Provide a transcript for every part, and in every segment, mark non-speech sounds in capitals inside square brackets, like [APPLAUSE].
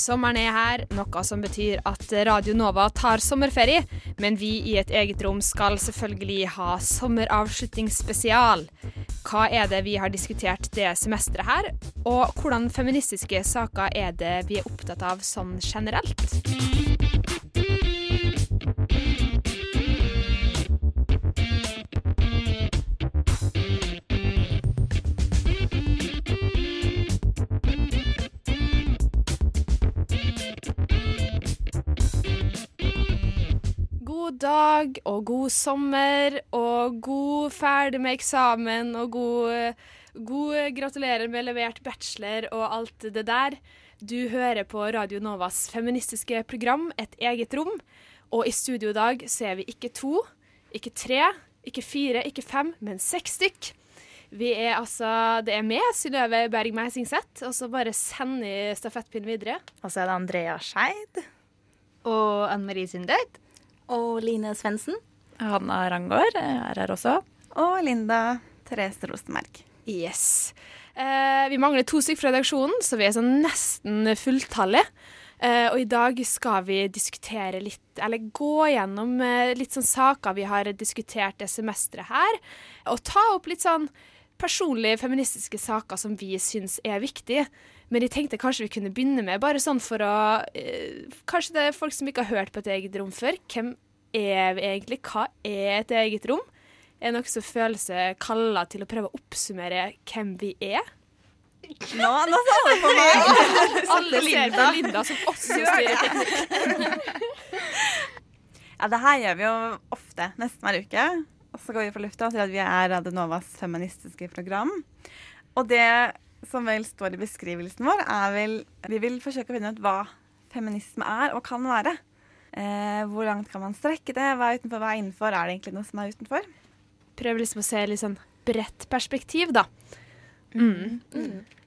Sommeren er her, noe som betyr at Radio Nova tar sommerferie. Men vi i Et eget rom skal selvfølgelig ha sommeravslutningsspesial. Hva er det vi har diskutert det semesteret her? Og hvordan feministiske saker er det vi er opptatt av sånn generelt? Dag og god sommer og god ferdig med eksamen og god, god gratulerer med levert bachelor og alt det der. Du hører på Radio Novas feministiske program Et eget rom. Og i studio i dag så er vi ikke to, ikke tre, ikke fire, ikke fem, men seks stykk. Vi er altså, Det er meg, Synnøve Berg Meisingseth, og så bare sender vi stafettpinnen videre. Og så er det Andrea Skeid. Og Anne Marie Sundøyd. Og Line Svendsen. Hanna Rangård er her også. Og Linda Therese Rosenberg. Yes. Eh, vi mangler to stykker fra redaksjonen, så vi er sånn nesten fulltallige. Eh, og i dag skal vi diskutere litt, eller gå gjennom eh, litt sånn saker vi har diskutert det semesteret her. Og ta opp litt sånn personlige feministiske saker som vi syns er viktige. Men jeg tenkte kanskje vi kunne begynne med, bare sånn for å eh, Kanskje det er folk som ikke har hørt på et eget rom før. Hvem er vi egentlig? Hva er et eget rom? Er det noen som føler seg kalla til å prøve å oppsummere hvem vi er? Nå, nå sa du på meg! [LAUGHS] Alle ser på Linda, som også styrer teknikk. [LAUGHS] Ja, det her gjør vi jo ofte, nesten hver uke. Og så går vi på lufta og sier at vi er Adenovas feministiske program. Og det som vel står i beskrivelsen vår, er vel Vi vil forsøke å finne ut hva feminisme er og kan være. Eh, hvor langt kan man strekke det? Hva er utenfor, hva er innenfor? Er det egentlig noe som er utenfor? Prøver liksom å se litt sånn bredt perspektiv, da. Mm.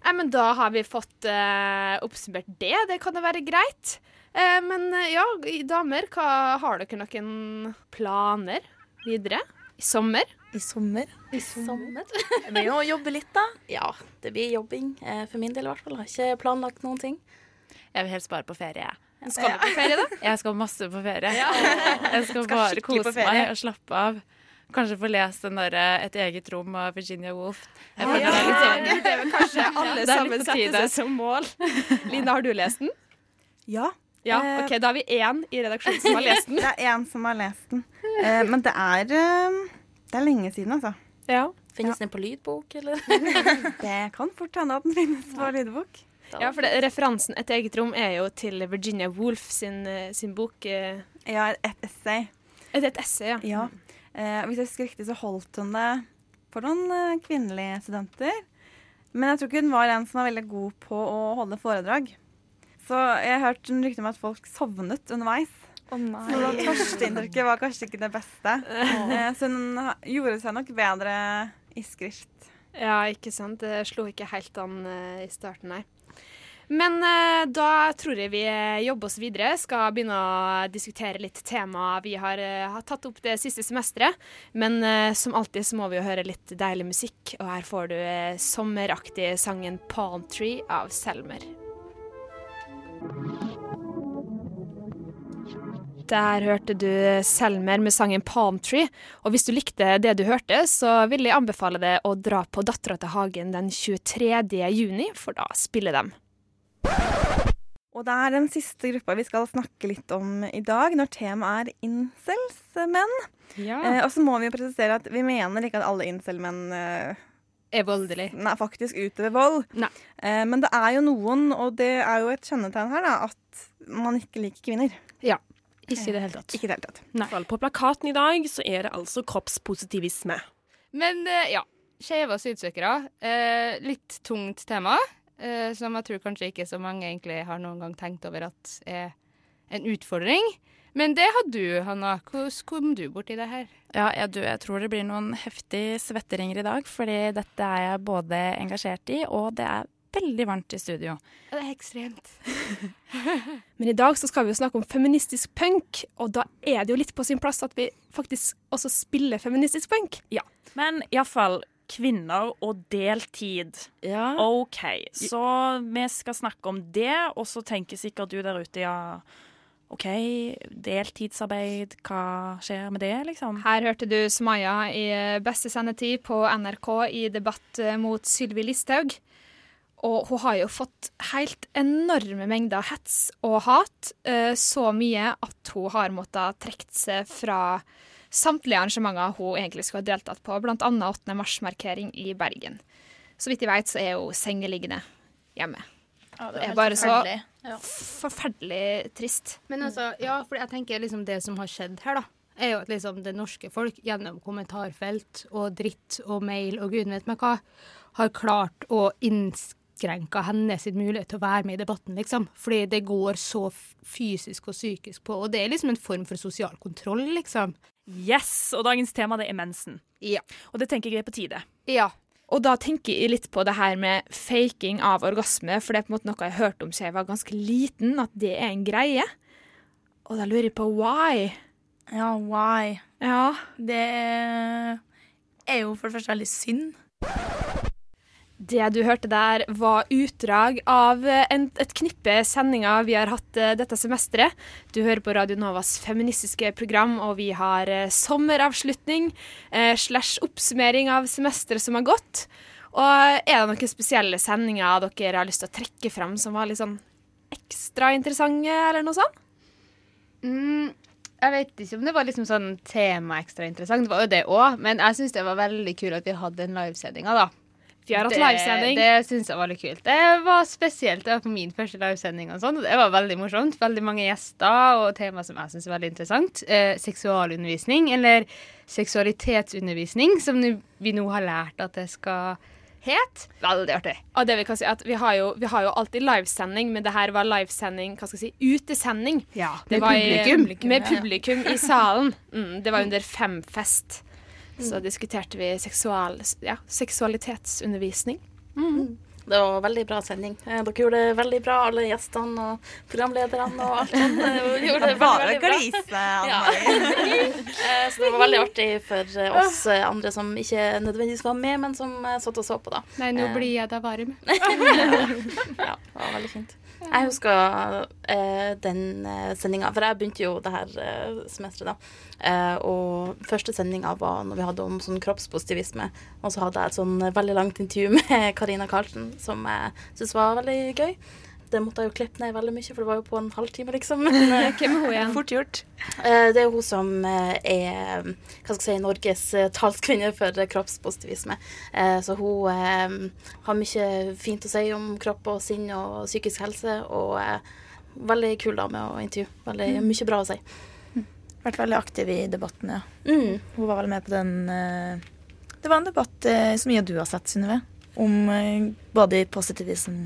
Nei, men da har vi fått eh, oppsummert det. Det kan jo være greit. Eh, men eh, ja, damer, hva, har dere noen planer videre? I sommer? I sommer. I sommer. Blir å jobbe litt, da. Ja, det blir jobbing. Eh, For min del i hvert fall. Har ikke planlagt noen ting. Jeg vil helst bare på ferie. jeg. Skal du på ferie, da? Jeg skal masse på ferie. [LAUGHS] Jeg skal bare kose meg og slappe av. Kanskje få lest den der 'Et eget rom' av Virginia Woolf. Jeg Ja, det sånn det er kanskje [LAUGHS] alle Det er sammen på setter seg som mål. [LAUGHS] Line, har du lest den? Ja. Ja, Eh, OK, da har vi én i redaksjonen som har lest den. Det er én som har lest den. Eh, men det er eh, Det er lenge siden, altså. Ja. Finnes den på lydbok, eller? [LAUGHS] Det kan fort hende at den finnes på lydbok. Ja, for det, referansen Et eget rom er jo til Virginia Woolf sin, eh, sin bok. eh, Ja, et essay. Er et essay, ja. Ja. Eh, hvis jeg husker riktig, så holdt hun det for noen eh, kvinnelige studenter. Men jeg tror ikke hun var en som var veldig god på å holde foredrag. Så jeg har hørt rykter om at folk sovnet underveis. Å Så det førsteinntrykket var kanskje ikke det beste. Oh. så hun gjorde seg nok bedre i skrift. Ja, ikke sant. Det slo ikke helt an eh, i starten, nei. Men eh, da tror jeg vi jobber oss videre. Skal begynne å diskutere litt tema vi har, har tatt opp det siste semesteret. Men som alltid så må vi jo høre litt deilig musikk, og her får du sommeraktig sangen 'Palm Tree' av Selmer. Der hørte du Selmer med sangen 'Palm Tree'. Og hvis du likte det du hørte, så vil jeg anbefale deg å dra på Dattera til Hagen den 23. juni, for da spiller de. Og det er den siste gruppa vi skal snakke litt om i dag, når temaet er incels-menn. Eh, og så må vi jo presisere at vi mener ikke at alle incel-menn eh, Er voldelig. nei, faktisk utøver vold. Eh, men det er jo noen, og det er jo et kjennetegn her, da, at man ikke liker kvinner. Ikke i det hele tatt. Ikke i det hele tatt. Nei. På plakaten i dag så er det altså kroppspositivisme. Men eh, ja, skeive asylsøkere. Eh, litt tungt tema, eh, som jeg tror kanskje ikke så mange egentlig har noen gang tenkt over at er en utfordring. Men det har du, Hanna. Hvordan kom du borti det her? Ja, jeg, du, jeg tror det blir noen heftige svetteringer i dag, fordi dette er jeg både engasjert i, og det er veldig varmt i studio. Det er ekstremt. [LAUGHS] Men i dag så skal vi jo snakke om feministisk punk, og da er det jo litt på sin plass at vi faktisk også spiller feministisk punk. Ja, men iallfall kvinner og deltid. Ja. OK, så vi skal snakke om det, og så tenker sikkert du der ute, ja OK, deltidsarbeid, hva skjer med det, liksom? Her hørte du Smaya i beste sendetid på NRK i debatt mot Sylvi Listhaug. Og hun har jo fått helt enorme mengder hets og hat. eh, Så mye at hun har måttet trekke seg fra samtlige arrangementer hun egentlig skulle ha deltatt på, bl.a. 8. mars-markering i Bergen. Så vidt jeg vet, så er hun sengeliggende hjemme. Ja, det er bare så forferdelig. Ja. forferdelig trist. Men altså, ja, for jeg tenker liksom det som har skjedd her, da, er jo at liksom det norske folk gjennom kommentarfelt og dritt og mail og gud vet meg hva, har klart å innskrenke hennes mulighet til å være med i debatten, liksom. Fordi det går så fysisk og psykisk på, og det er liksom en form for sosial kontroll, liksom. Yes! Og dagens tema det er mensen. Ja. Og det tenker jeg er på tide. Ja. Og da tenker jeg litt på det her med faking av orgasme, for det er på en måte noe jeg har hørt om siden jeg var ganske liten, at det er en greie. Og da lurer jeg på why. Ja, why? Ja. Det er jo for det første veldig synd. Det du hørte der, var utdrag av en, et knippe sendinger vi har hatt eh, dette semesteret. Du hører på Radio Novas feministiske program, og vi har eh, sommeravslutning eh, slash oppsummering av semesteret som har gått. Og er det noen spesielle sendinger dere har lyst til å trekke fram som var litt sånn ekstra interessante, eller noe sånt? Mm, jeg vet ikke om det var liksom sånn tema ekstra interessant, det var jo det òg, men jeg syns det var veldig kult at vi hadde en livesendinga, da. Vi har hatt livesending. Det syns jeg var litt kult. Det var spesielt. Det var på min første livesending, og sånn, og det var veldig morsomt. Veldig mange gjester og tema som jeg syns er veldig interessant. Eh, seksualundervisning, eller seksualitetsundervisning, som vi nå har lært at det skal het. Veldig artig. Og det vi kan si at vi har jo, vi har jo alltid livesending, men det her var livesending, hva skal jeg si, utesending. Ja, Det med publikum. i- publikum. Med ja, ja. publikum i salen. Mm, det var under Femfest. Så diskuterte vi seksual, ja, seksualitetsundervisning. Det var en veldig bra sending. Eh, Dere gjorde det veldig bra, alle gjestene og programlederne og alt sånt. eh, Gjorde det Bare veldig bra. glise, [LAUGHS] Ja. Anne-Marie. [LAUGHS] Eh, Så det var veldig artig for oss andre som ikke nødvendigvis var med, men som satt og så på, da. Nei, nå blir jeg da varm. [LAUGHS] Ja, det var veldig fint. Jeg husker eh, den eh, sendinga, for jeg begynte jo det her eh, semesteret, da. Eh, og første sendinga var når vi hadde om sånn kroppspositivisme. Og så hadde jeg et sånn veldig langt intervju [LAUGHS] med Karina Karlsen, som jeg syntes var veldig gøy. Det måtte jeg jo klippe ned veldig mye, for det var jo på en halvtime, liksom. Men, [LAUGHS] Hvem er hun igjen? [LAUGHS] Fort gjort. Eh, Det er hun som eh, er hva skal jeg si, Norges eh, talskvinne for kroppspositivisme. Så hun har mye fint å si om kropp og sinn og psykisk helse. Og veldig kul dame å intervjue. Veldig mye bra å si. Vært veldig aktiv i debatten, ja. Mm. Hun var vel med på den Det var en debatt som mye du har sett, Synnøve. Om både body positivism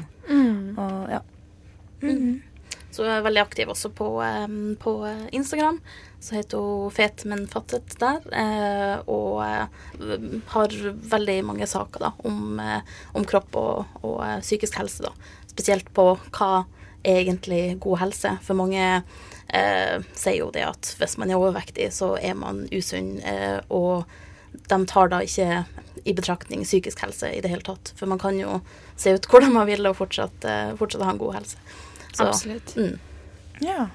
og ja. Mm. Så hun er veldig aktiv også på, på eh, Instagram. Så heter hun Fet, men fattet der. eh, Og eh, har veldig mange saker da, om, om kropp og, og psykisk helse. Da. Spesielt på hva er egentlig god helse. For mange eh, sier jo det at hvis man er overvektig, så er man usunn. Eh, og de tar da ikke i betraktning psykisk helse i det hele tatt. For man kan jo se ut hvordan man vil og fortsatt, eh, fortsatt ha en god helse. Så, Absolutt. Mm. ja.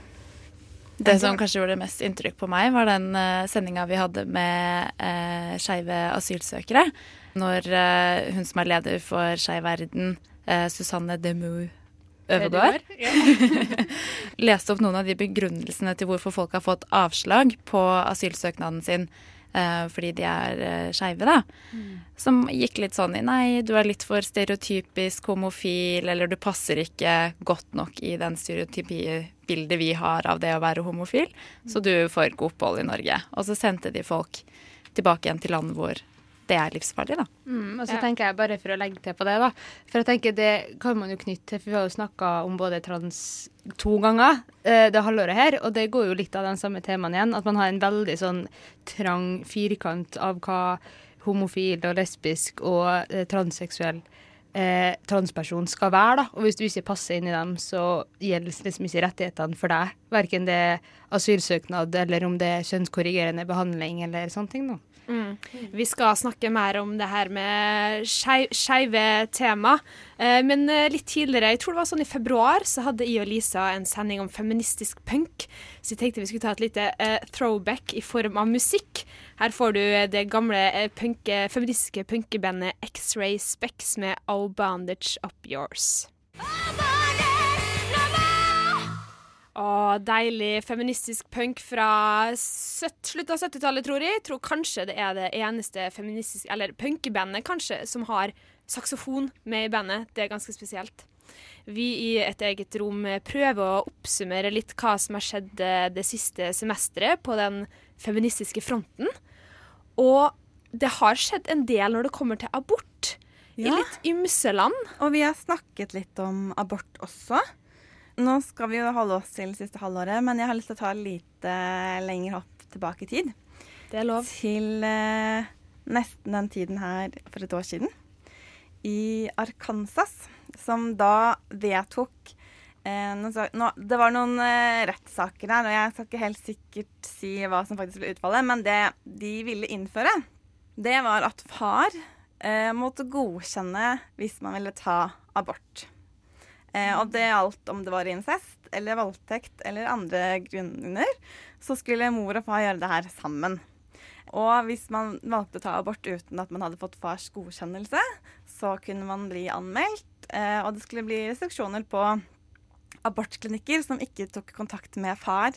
Det som kanskje gjorde mest inntrykk på meg, var den uh, sendinga vi hadde med uh, skeive asylsøkere. Når uh, hun som er leder for Skeiv Verden, uh, Susanne Demu Øvegård, [LAUGHS] leste opp noen av de begrunnelsene til hvorfor folk har fått avslag på asylsøknaden sin fordi de er uh, skeive, da. Som gikk litt sånn i nei, du er litt for stereotypisk homofil, eller du passer ikke godt nok i den stereotypibildet vi har av det å være homofil, så du får ikke opphold i Norge. Og så sendte de folk tilbake igjen til land hvor det er livsfarlig, da. Mm, og så tenker jeg bare for å legge til på det, da. For jeg tenker det kan man jo knytte til, for vi har jo snakka om både trans to ganger eh, det halvåret her, og det går jo litt av den samme temaen igjen. At man har en veldig sånn trang firkant av hva homofil og lesbisk og eh, transseksuell eh, transperson skal være. da. Og hvis du ikke passer inn i dem, så gjelder liksom ikke rettighetene for deg. Verken det er asylsøknad eller om det er kjønnskorrigerende behandling eller sånne ting. da. Mm. Vi skal snakke mer om det her med skei- skeive tema. Eh, men eh, litt tidligere, jeg tror det var sånn i februar, så hadde jeg og Lisa en sending om feministisk punk. Så jeg tenkte vi skulle ta et lite eh, throwback i form av musikk. Her får du det gamle punke, feministiske punkebandet X-Ray Specs med Oh Bandage Up Yours. Og deilig feministisk punk fra slutten av 70-tallet, tror jeg. Tror kanskje det er det eneste feministiske, eller punkebandet kanskje, som har saksofon med i bandet. Det er ganske spesielt. Vi i Et eget rom prøver å oppsummere litt hva som har skjedd eh, det siste semesteret på den feministiske fronten. Og det har skjedd en del når det kommer til abort. I litt ymse land. Og vi har snakket litt om abort også. Nå skal vi jo holde oss til siste halvåret, men jeg har lyst til å ta litt lenger hopp tilbake i tid. Det er lov. Til eh, nesten den tiden her for et år siden. I Arkansas, som da vedtok eh, nå, Det var noen eh, rettssaker der, og jeg skal ikke helt sikkert si hva som faktisk ble utfallet, men det de ville innføre, det var at far eh, måtte godkjenne hvis man ville ta abort. Eh, og det gjaldt om det var incest eller voldtekt eller andre grunner, så skulle mor og far gjøre det her sammen. Og hvis man valgte å ta abort uten at man hadde fått fars godkjennelse, så kunne man bli anmeldt, eh, og det skulle bli restriksjoner på abortklinikker som ikke tok kontakt med far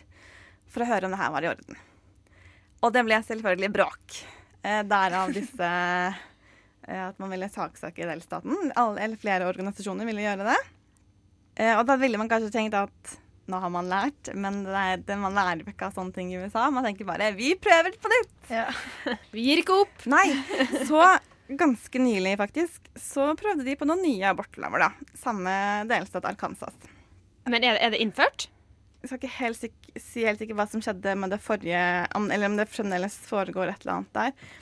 for å høre om det her var i orden. Og det ble selvfølgelig bråk. Eh, derav disse eh, at man ville saksøke delstaten. Alle, eller flere organisasjoner ville gjøre det. Eh, og da ville man kanskje tenkt at nå har man lært, men det er, det, man lærer ikke av sånne ting i USA. Man tenker bare 'vi prøver på nytt'. [LAUGHS] Vi gir ikke opp. Nei. Så ganske nylig, faktisk, så prøvde de på noen nye abortlover, da. Samme delstat Arkansas. Men er, er det innført? Jeg skal ikke helt sik si helt sikkert hva som skjedde med det forrige, eller om det fremdeles foregår et eller annet der.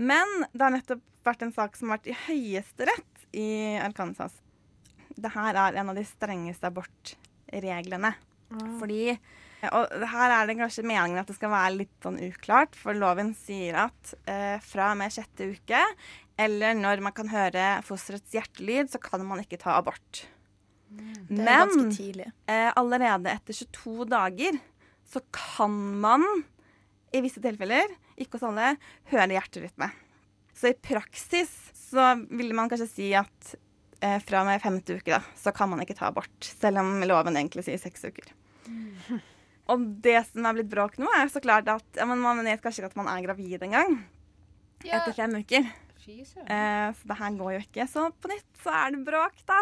Men det har nettopp vært en sak som har vært i Høyesterett i Arkansas. Det her er en av de strengeste abortreglene. Fordi Og her er det kanskje meningen at det skal være litt sånn uklart, for loven sier at eh, fra og med sjette uke, eller når man kan høre fosterets hjertelyd, så kan man ikke ta abort. Det er ganske tidlig. Eh, allerede etter 22 dager så kan man i visse tilfeller, ikke hos alle, høre hjerterytme. Så i praksis så ville man kanskje si at eh, fra og med femte uke da, så kan man ikke ta abort, selv om loven egentlig sier seks uker. Og det som er blitt bråk nå, er så klart at ja, men man vet kanskje ikke at man er gravid engang. Etter fem uker. Eh, så det her går jo ikke. Så på nytt så er det bråk, da.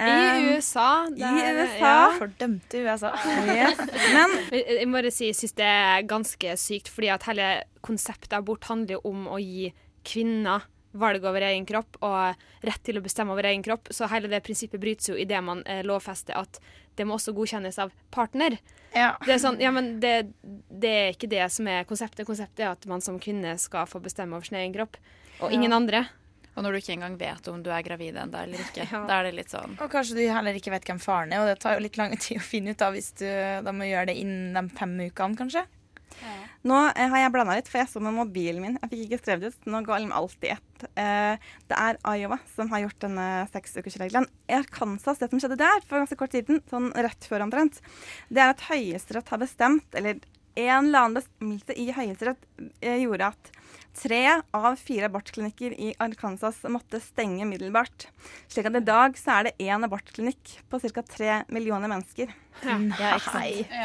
I Eh, USA. I USA. ja. Fordømte USA. Yes. Men [LAUGHS] Jeg jeg må bare si, jeg syns det er ganske sykt, fordi at hele konseptet abort handler om å gi kvinner valg over egen kropp og rett til å bestemme over egen kropp. Så hele det prinsippet brytes jo idet man eh, lovfester at det må også godkjennes av partner. Det er sånn, ja, men det, det er ikke det som er konseptet. Konseptet er at man som kvinne skal få bestemme over sin egen kropp, og Ja. ingen andre. Og når du ikke engang vet om du er gravid ennå eller ikke, [LAUGHS] Ja. da er det litt sånn Og kanskje du heller ikke vet hvem faren er, og det tar jo litt lang [LAUGHS] tid å finne ut da, hvis du da må gjøre det innen de fem ukene, kanskje. Nå eh, har jeg blanda litt, for jeg så med mobilen min. Jeg fikk ikke skrevet ut. Nå går alt i ett. Eh, det er Iowa som har gjort denne seksukersregelen. I Arkansas, det som skjedde der for ganske kort tid siden, sånn rett før omtrent, det er at Høyesterett har bestemt, eller en eller annen bestemmelse i Høyesterett eh, gjorde at tre av fire abortklinikker i Arkansas måtte stenge middelbart. Slik at i dag så er det én abortklinikk på ca. tre millioner mennesker. Ja, ikke sant?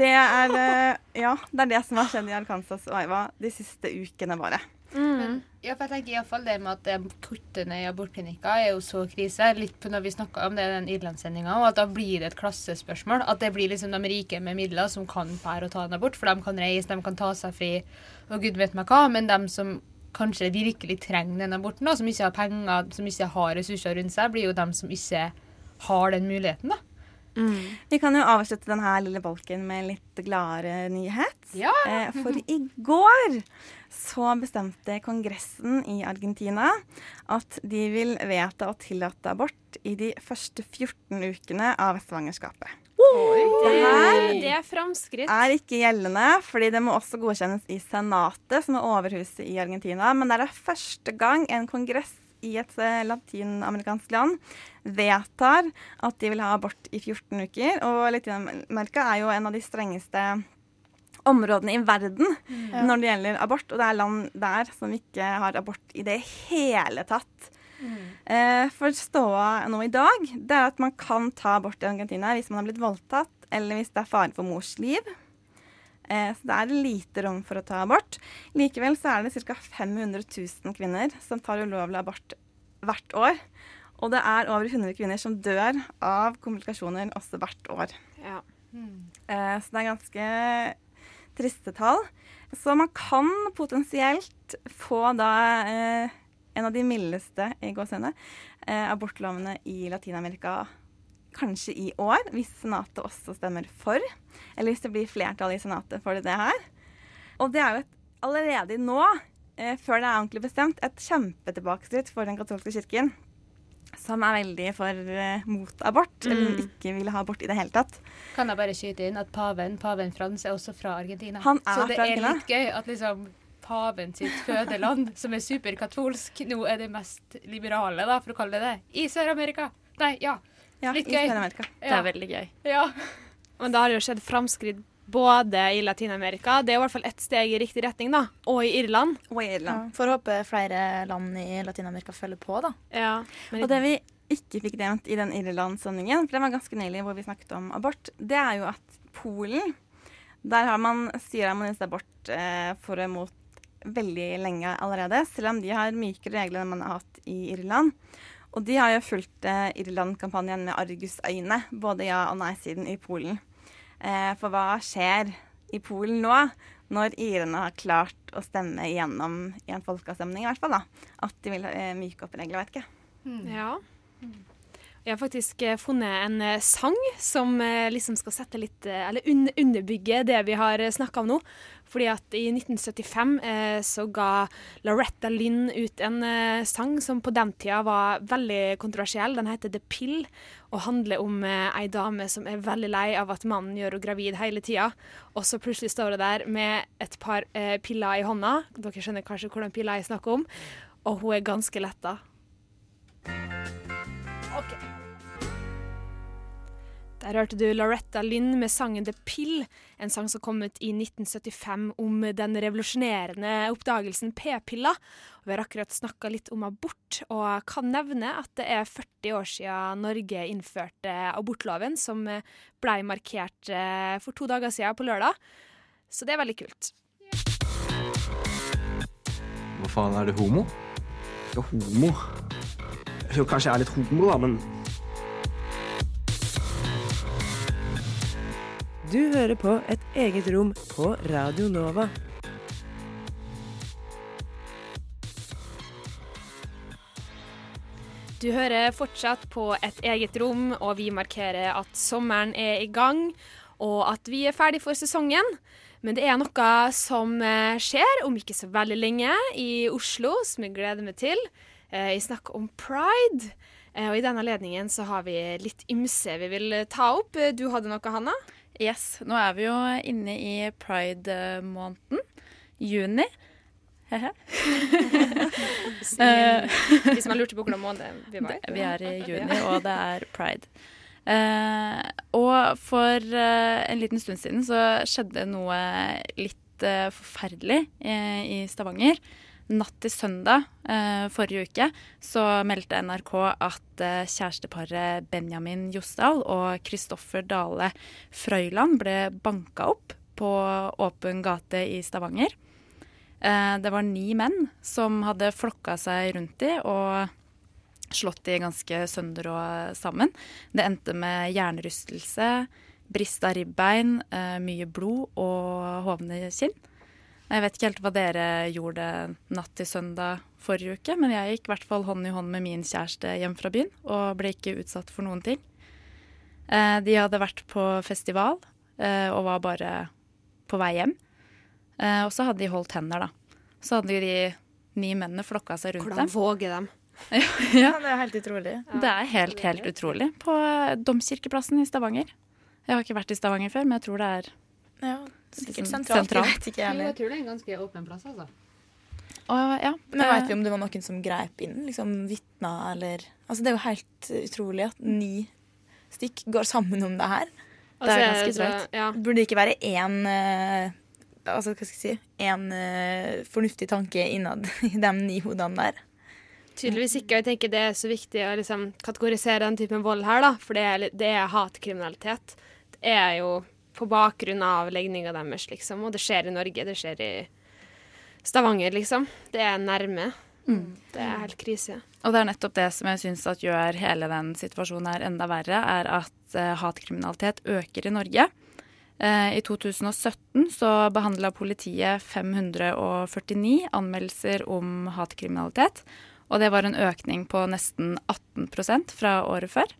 Det er, eh, ja, det er det som har skjedd i Arkansas og Aiva de siste ukene bare. Men, ja, for jeg tenker i hvert fall det med at kortene i abortklinikker er jo så krise. Litt på når vi snakka om det i den Irlandssendinga, og at da blir det et klassespørsmål. At det blir liksom de rike med midler som kan fære og ta en abort, for de kan reise, de kan ta seg fri og gud vet meg hva. Men de som kanskje virkelig trenger den aborten, da, som ikke har penger, som ikke har ressurser rundt seg, blir jo de som ikke har den muligheten, da. Vi kan jo avslutte denne lille bolken med litt gladere nyhet. Ja. Eh, for i går så bestemte Kongressen i Argentina at de vil vedta å tillate abort i de første 14 ukene av svangerskapet. Det her Det er framskritt. er ikke gjeldende, fordi det må også godkjennes i Senatet, som er overhuset i Argentina. Men det er første gang en kongress i et eh, latinamerikansk land vedtar at de vil ha abort i 14 uker. Og Latinamerika er jo en av de strengeste områdene i verden mm. når det gjelder abort. Og det er land der som ikke har abort i det hele tatt. Eh, for ståa nå i dag, det er at man kan ta abort i Argentina hvis man har blitt voldtatt, eller hvis det er fare for mors liv. Eh, så det er lite rom for å ta abort. Likevel så er det ca. 500 000 kvinner som tar ulovlig abort hvert år. Og det er over 100 kvinner som dør av komplikasjoner også hvert år. Ja. Eh, så det er ganske triste tall. Så man kan potensielt få da eh, en av de mildeste i gåsehudene eh, abortlovene i Latin-Amerika kanskje i år, hvis Senatet også stemmer for. Eller hvis det blir flertall i Senatet for det her. Og det er jo et, allerede nå, eh, før det er ordentlig bestemt, et kjempetilbakeskritt for den katolske kirken. Som er veldig for eh, mot abort, eller Mm. ikke vil ha abort i det hele tatt. Kan jeg bare skyte inn at paven, paven Frans, er også fra Argentina. Han er Så det fra er Argentina. litt gøy at liksom paven sitt fødeland, som er superkatolsk, nå er det mest liberale, da, for å kalle det det, i Sør-Amerika. Nei, ja. Ja, litt gøy. Det er veldig gøy. Ja. Men da har det jo skjedd framskritt både i Latin-Amerika, det er i hvert fall ett steg i riktig retning, da, og i Irland. Og i Irland. Ja, får håpe flere land i Latin-Amerika følger på, da. Ja, men Og det vi ikke fikk nevnt i den Irland-sendingen, for det var ganske nylig hvor vi snakket om abort, det er jo at Polen Der har man styreharmonisert abort eh, for og imot veldig lenge allerede, selv om de har mykere regler enn man har hatt i Irland. Og de har jo fulgt eh, Irland-kampanjen med argusøyne, både ja- og nei-siden i Polen. Eh, for hva skjer i Polen nå, når irene har klart å stemme igjennom i en folkeavstemning, i hvert fall, da, at de vil eh, myke opp regelverket? Ja. Jeg har faktisk eh, funnet en eh, sang som eh, liksom skal sette litt Eller underbygge det vi har snakka om nå. Fordi at i 1975 eh, så ga Loretta Lynn ut en eh, sang som på den tida var veldig kontroversiell. Den heter The Pill og handler om eh, ei dame som er veldig lei av at mannen gjør henne gravid hele tida. Og så plutselig står hun der med et par eh, piller i hånda. Dere skjønner kanskje hvordan piller jeg snakker om. Og hun er ganske letta. Ok. Der hørte du Loretta Lynn med sangen The Pill, en sang som kom ut i 1975 om den revolusjonerende oppdagelsen p-piller. Vi har akkurat snakka litt om abort, og kan nevne at det er 40 år siden Norge innførte abortloven, som ble markert eh, for to dager siden på lørdag. Så det er veldig kult. Hva faen, er du homo? Ikke homo. Kanskje jeg er litt homo, da, men Du hører på Et eget rom på Radio Nova. Du hører fortsatt på Et eget rom, og vi markerer at sommeren er i gang, og at vi er ferdig for sesongen. Men det er noe som eh, skjer om ikke så veldig lenge i Oslo, som jeg gleder meg til. Vi Jeg snakker om pride, eh, og i den anledningen så har vi litt ymse vi vil ta opp. Eh, Du hadde noe, Hanna? Yes. Nå er vi jo inne i pride-måneden. Juni. He-he. Hvis man lurte på hvordan måned vi var i. Vi er i juni, og det er pride. Uh, og for uh, en liten stund siden så skjedde noe litt uh, forferdelig eh, i Stavanger. Natt til søndag eh, forrige uke så meldte NRK at eh, kjæresteparet Benjamin Josdal og Kristoffer Dale Frøyland ble banka opp på åpen gate i Stavanger. Eh, det var ni menn som hadde flokka seg rundt de og slått de ganske sønder og sammen. Det endte med hjernerystelse, brista ribbein, eh, mye blod og hovne kinn. Jeg vet ikke helt hva dere gjorde natt til søndag forrige uke, men jeg gikk i hvert fall hånd i hånd med min kjæreste hjem fra byen og ble ikke utsatt for noen ting. Eh, de hadde vært på festival eh, og var bare på vei hjem. Eh, og så hadde de holdt hender, da. Så hadde de ni mennene flokka seg rundt Hvordan dem. våger dem? [LAUGHS] ja, det er helt utrolig. Det er helt, helt utrolig. På Domkirkeplassen i Stavanger. Jeg har ikke vært i Stavanger før, men jeg tror det er Ja, sikkert liksom sentralt. Jeg vet ikke, jeg Jo, jeg tror det er en ganske åpen plass, altså. Og, ja, Men eh, vet vi om det var noen som greip inn? Liksom vitna eller Altså, det er jo helt utrolig at ni stykk går sammen om det her. Altså, Det er ganske drøyt. ja. Burde det ikke være én eh, Altså, hva skal jeg si En eh, fornuftig tanke innad [LAUGHS] i de ni hodene der? Tydeligvis ikke. og jeg tenker Det er så viktig å liksom kategorisere den typen vold her, da, for det er, det er hatkriminalitet. Det er jo på bakgrunn av legninga deres, liksom, og det skjer i Norge. Det skjer i Stavanger, liksom. Det er nærme. Mm. Det er helt krise. Og det er nettopp det som jeg syns gjør hele den situasjonen her enda verre, er at uh, hatkriminalitet øker i Norge. Uh, I 2017 så behandla politiet 549 anmeldelser om hatkriminalitet. Og det var en økning på nesten 18% fra året før.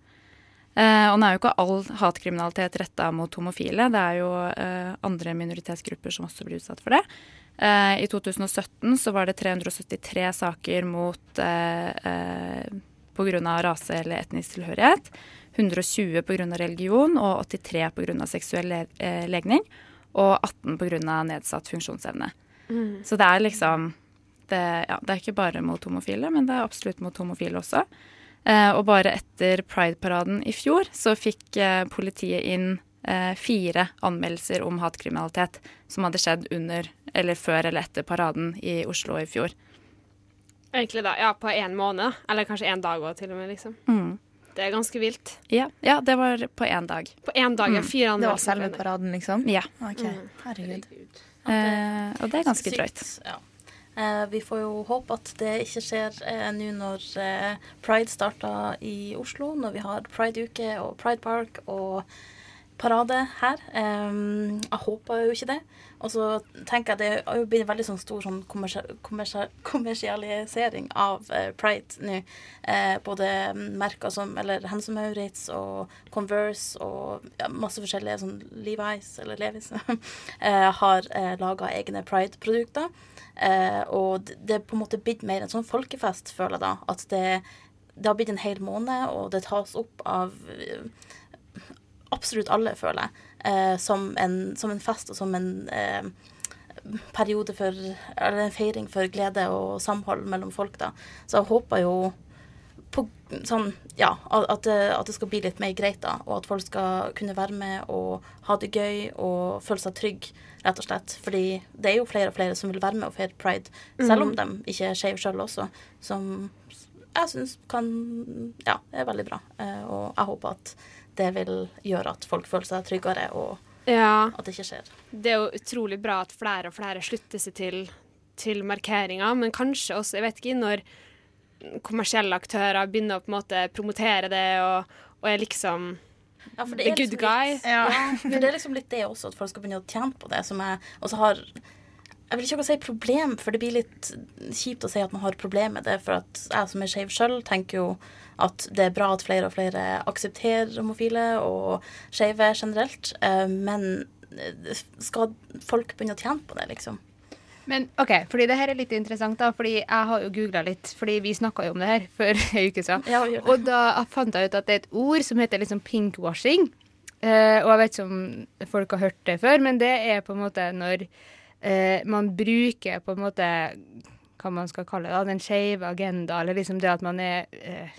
Eh, og nå er jo ikke all hatkriminalitet retta mot homofile. Det er jo eh, andre minoritetsgrupper som også blir utsatt for det. Eh, I 2017 så var det 373 saker mot eh, pga. rase eller etnisk tilhørighet. 120 pga. religion og 83 pga. seksuell le legning. Og 18 pga. nedsatt funksjonsevne. Mm. Så det er liksom det, ja, det er ikke bare mot homofile, men det er absolutt mot homofile også. Eh, og bare etter Pride-paraden i fjor så fikk eh, politiet inn eh, fire anmeldelser om hatkriminalitet som hadde skjedd under, eller før eller etter paraden i Oslo i fjor. Egentlig da, ja, på én måned. Eller kanskje én dag òg, til og med. liksom. Mm. Det er ganske vilt. Ja, ja, det var på én dag. På én dag, ja. Fire anmeldelser. Det var selve paraden, liksom? Ja. Ok, Mm. herregud. Eh, og det er ganske drøyt. Ja. Eh, vi får jo håpe at det ikke skjer eh, nå når eh, Pride starter i Oslo, når vi har Pride-uke og Pride Park og parade her. Jeg håper jo ikke det. Og så tenker jeg det har jo blitt veldig sånn stor sånn kommersia kommersia kommersialisering av eh, pride nå. Eh, både merker som eller Hense Maurits og Converse og ja, masse forskjellige sånn Levi's eller Levis [LAUGHS] eh, har eh, laga egne pride-produkter. Eh, og det er på en måte blitt mer en sånn folkefest, føler jeg da. At det, det har blitt en hel måned, og det tas opp av eh, absolutt alle, føler jeg. Eh, som, en, som en fest og som en eh, periode for Eller en feiring for glede og samhold mellom folk, da. Så jeg håper jo på sånn Ja, at at det skal bli litt mer greit, da. Og at folk skal kunne være med og ha det gøy og føle seg trygg, rett og slett. Fordi det er jo flere og flere som vil være med og feire pride, selv om Mhm. de ikke er skeive sjøl også. Som jeg syns kan Ja, er veldig bra. Eh, og jeg håper at det vil gjøre at folk føler seg tryggere, og Ja. at det ikke skjer. Det er jo utrolig bra at flere og flere slutter seg til, til markeringa, men kanskje også, jeg vet ikke, når kommersielle aktører begynner å på en måte promotere det og, og er liksom Ja, for the er good liksom guy. Litt, ja. men det er liksom litt det også, at folk skal begynne å tjene på det, som jeg også har Jeg vil ikke si problem, for det blir litt kjipt å si at man har problem med det, for at jeg som er skeiv sjøl, tenker jo at det er bra at flere og flere aksepterer homofile og skeive generelt, eh, men eh, skal folk begynne å tjene på det, liksom? Men OK, fordi det her er litt interessant, da. Fordi jeg har jo googla litt, fordi vi snakka jo om det her [LAUGHS] for ei uke siden. Ja, og da fant jeg ut at det er et ord som heter liksom pinkwashing. Uh, og jeg vet ikke om folk har hørt det før, men det er på en måte når uh, man bruker på en måte hva man skal kalle det, da, den skeive agenda, eller liksom det at man er eh,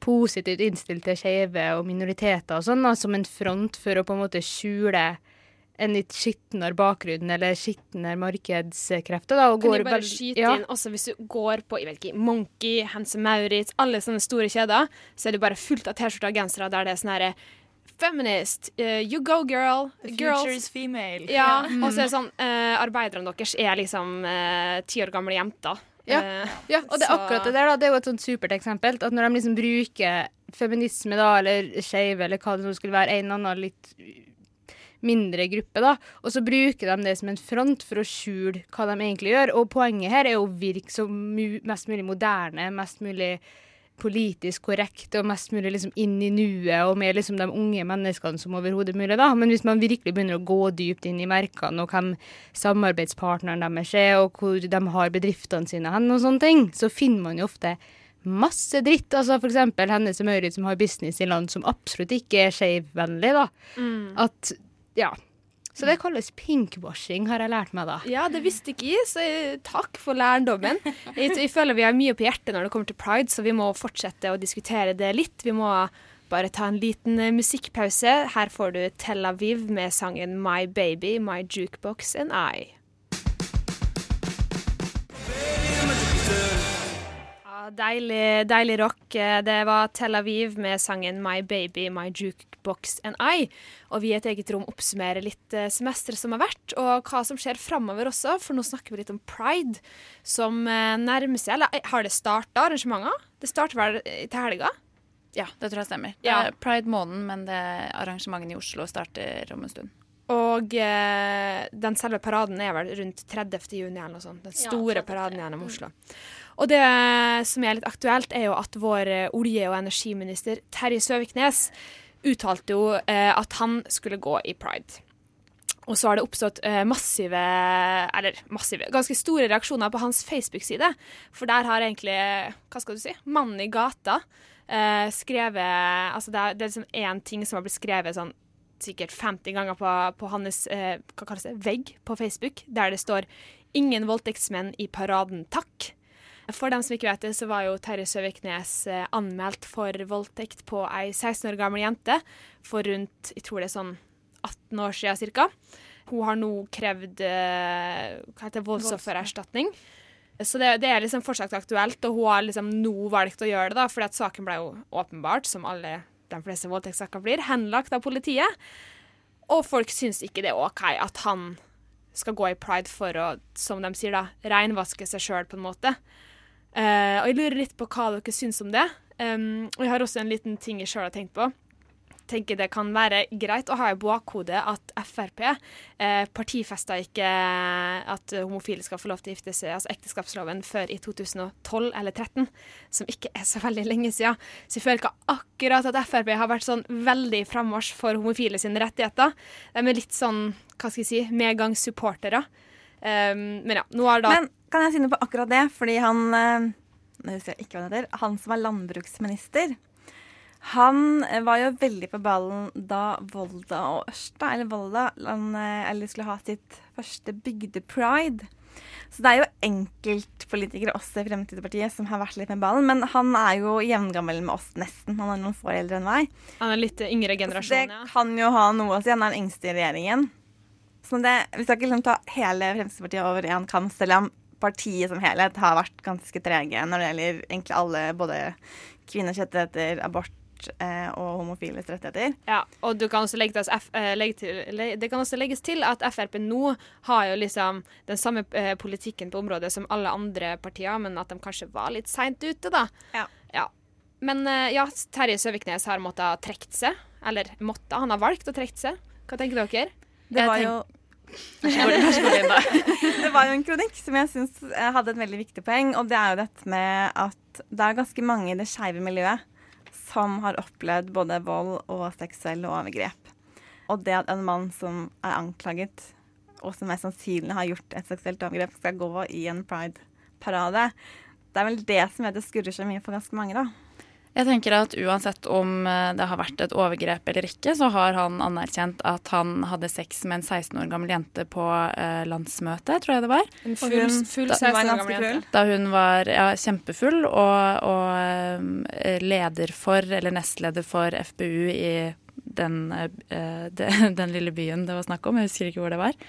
positivt innstilt til skeive og minoriteter og sånn, som en front for å på en måte skjule en litt skitnere bakgrunn eller skitnere markedskrefter. Da, og Kan går jeg bare skyte ja. inn også hvis du går på jeg vet ikke, Monkey, Hense Maurits, alle sånne store kjeder, så er det bare fullt av T-skjorter og gensere der det er sånn herre Feminist, uh, you go girl. The girls. future is female. Ja, mm. og så er det sånn uh, Arbeiderne deres er liksom ti ti år gamle jenter. Ja. Eh, Ja, og det er akkurat det der, da. Det er jo et sånt supert eksempel. At når de liksom bruker feminisme, da, eller skeive, eller hva det nå skulle være, en eller annen litt mindre gruppe, da. Og så bruker de det som en front for å skjule hva de egentlig gjør. Og poenget her er å virke så mest mulig moderne, mest mulig politisk korrekt og mest mulig liksom inn i nuet og med liksom de unge menneskene som overhodet mulig. da. Men hvis man virkelig begynner å gå dypt inn i merkene og hvem samarbeidspartneren deres er, og hvor de har bedriftene sine hen og sånne ting, så finner man jo ofte masse dritt. Altså for eksempel Hennes og Maurits som har business i land som absolutt ikke er skeivvennlig, da. Mm. At ja. Så det kalles pinkwashing, har jeg lært meg da. Ja, det visste ikke jeg, så takk for lærdommen. Jeg, jeg føler vi har mye på hjertet når det kommer til pride, så vi må fortsette å diskutere det litt. Vi må bare ta en liten eh, musikkpause. Her får du Tel Aviv med sangen My Baby, My Jukebox and I. deilig, deilig rock. Det var Tel Aviv med sangen My Baby, My Jukebox and I. Og vi i et eget rom oppsummerer litt eh, semesteret som har vært, og hva som skjer framover også, for nå snakker vi litt om pride, som eh, nærmer seg Eller har det starta arrangementer? Det starter vel til helga? Ja, det tror jeg stemmer. Ja. Det er Pride-måneden, men det arrangementene i Oslo starter om en stund. Og eh, den selve paraden er vel rundt 30. juni eller noe sånt. Den Ja, store 30. paraden gjennom Oslo. Og det som er litt aktuelt, er jo at vår eh, olje- og energiminister Terje Søviknes uttalte jo eh, at han skulle gå i pride. Og så har det oppstått eh, massive, eller massive, ganske store reaksjoner på hans Facebook-side. For der har egentlig, hva skal du si, mannen i gata eh, skrevet Altså det er, det er liksom én ting som har blitt skrevet sånn sikkert 50 ganger på, på hans eh, hva kalles det, vegg på Facebook, der det står 'Ingen voldtektsmenn i paraden, takk'. For dem som ikke vet det, så var jo Terje Søviknes eh, anmeldt for voldtekt på ei 16 år gammel jente for rundt jeg tror det er sånn 18 år siden cirka. Hun har nå krevd eh, hva heter voldsoffererstatning. Så det, det er liksom fortsatt aktuelt, og hun har liksom nå valgt å gjøre det, da, fordi at saken ble jo åpenbart, som alle de fleste voldtektssaker blir, henlagt av politiet. Og folk syns ikke det er OK at han skal gå i pride for å, som de sier, da, reinvaske seg sjøl, på en måte. Eh, og jeg lurer litt på hva dere syns om det. Um, og jeg har også en liten ting jeg sjøl har tenkt på. tenker det kan være greit å ha i bakhodet at Frp uh, partifesta ikke at homofile skal få lov til å gifte seg, altså ekteskapsloven, før i 2012 eller 2013, som ikke er så veldig lenge siden. Så jeg føler ikke akkurat at Frp har vært sånn veldig frammarsj for homofile sine rettigheter. De er litt sånn, hva skal jeg si, medgangssupportere. Um, men ja, nå har da Men kan jeg si noe på akkurat det? Fordi han eh, Nå husker jeg ikke hva han heter. Han som er landbruksminister. Han eh, var jo veldig på ballen da Volda og Ørsta, eller Volda, han, eh, eller skulle ha sitt første bygdepride. Så det er jo enkeltpolitikere også i Fremskrittspartiet som har vært litt med ballen. Men han er jo jevngammel med oss, nesten. Han er noen få eldre enn meg. Han er litt yngre generasjon, ja. det kan jo ha noe å si. Han er den yngste i regjeringen. Så det, vi skal ikke liksom ta hele Fremskrittspartiet over én kam, selv om partiet som helhet har vært ganske trege når det gjelder egentlig alle, både kvinners rettigheter, abort eh, og homofiles rettigheter. Ja, og du kan også legge til, F, eh, legge det kan også legges til at Frp nå har jo liksom den samme eh, politikken på området som alle andre partier, men at de kanskje var litt seint ute, da. Ja. Men eh, ja, Terje Søviknes har måttet ha trukket seg. Eller måtte, han har valgt å trekke seg. Hva tenker dere? Det var jo [LAUGHS] Det var jo en kronikk som jeg syns hadde et veldig viktig poeng, og det er jo dette med at det er ganske mange i det skeive miljøet som har opplevd både vold og seksuelle overgrep. Og det at en mann som er anklaget, og som mest sannsynlig har gjort et seksuelt overgrep, skal gå i en pride-parade, det er vel det som gjør at det skurrer så mye for ganske mange, da. Jeg tenker at uansett om eh, det har vært et overgrep eller ikke, så har han anerkjent at han hadde sex med en 16 år gammel jente på eh, landsmøtet, tror jeg det var. En full, full 16 år gammel jente. Da hun var ja, kjempefull og, og eh, leder for, eller nestleder for FPU i den, eh, [LAUGHS] den lille byen det var snakk om. Jeg husker ikke hvor det var.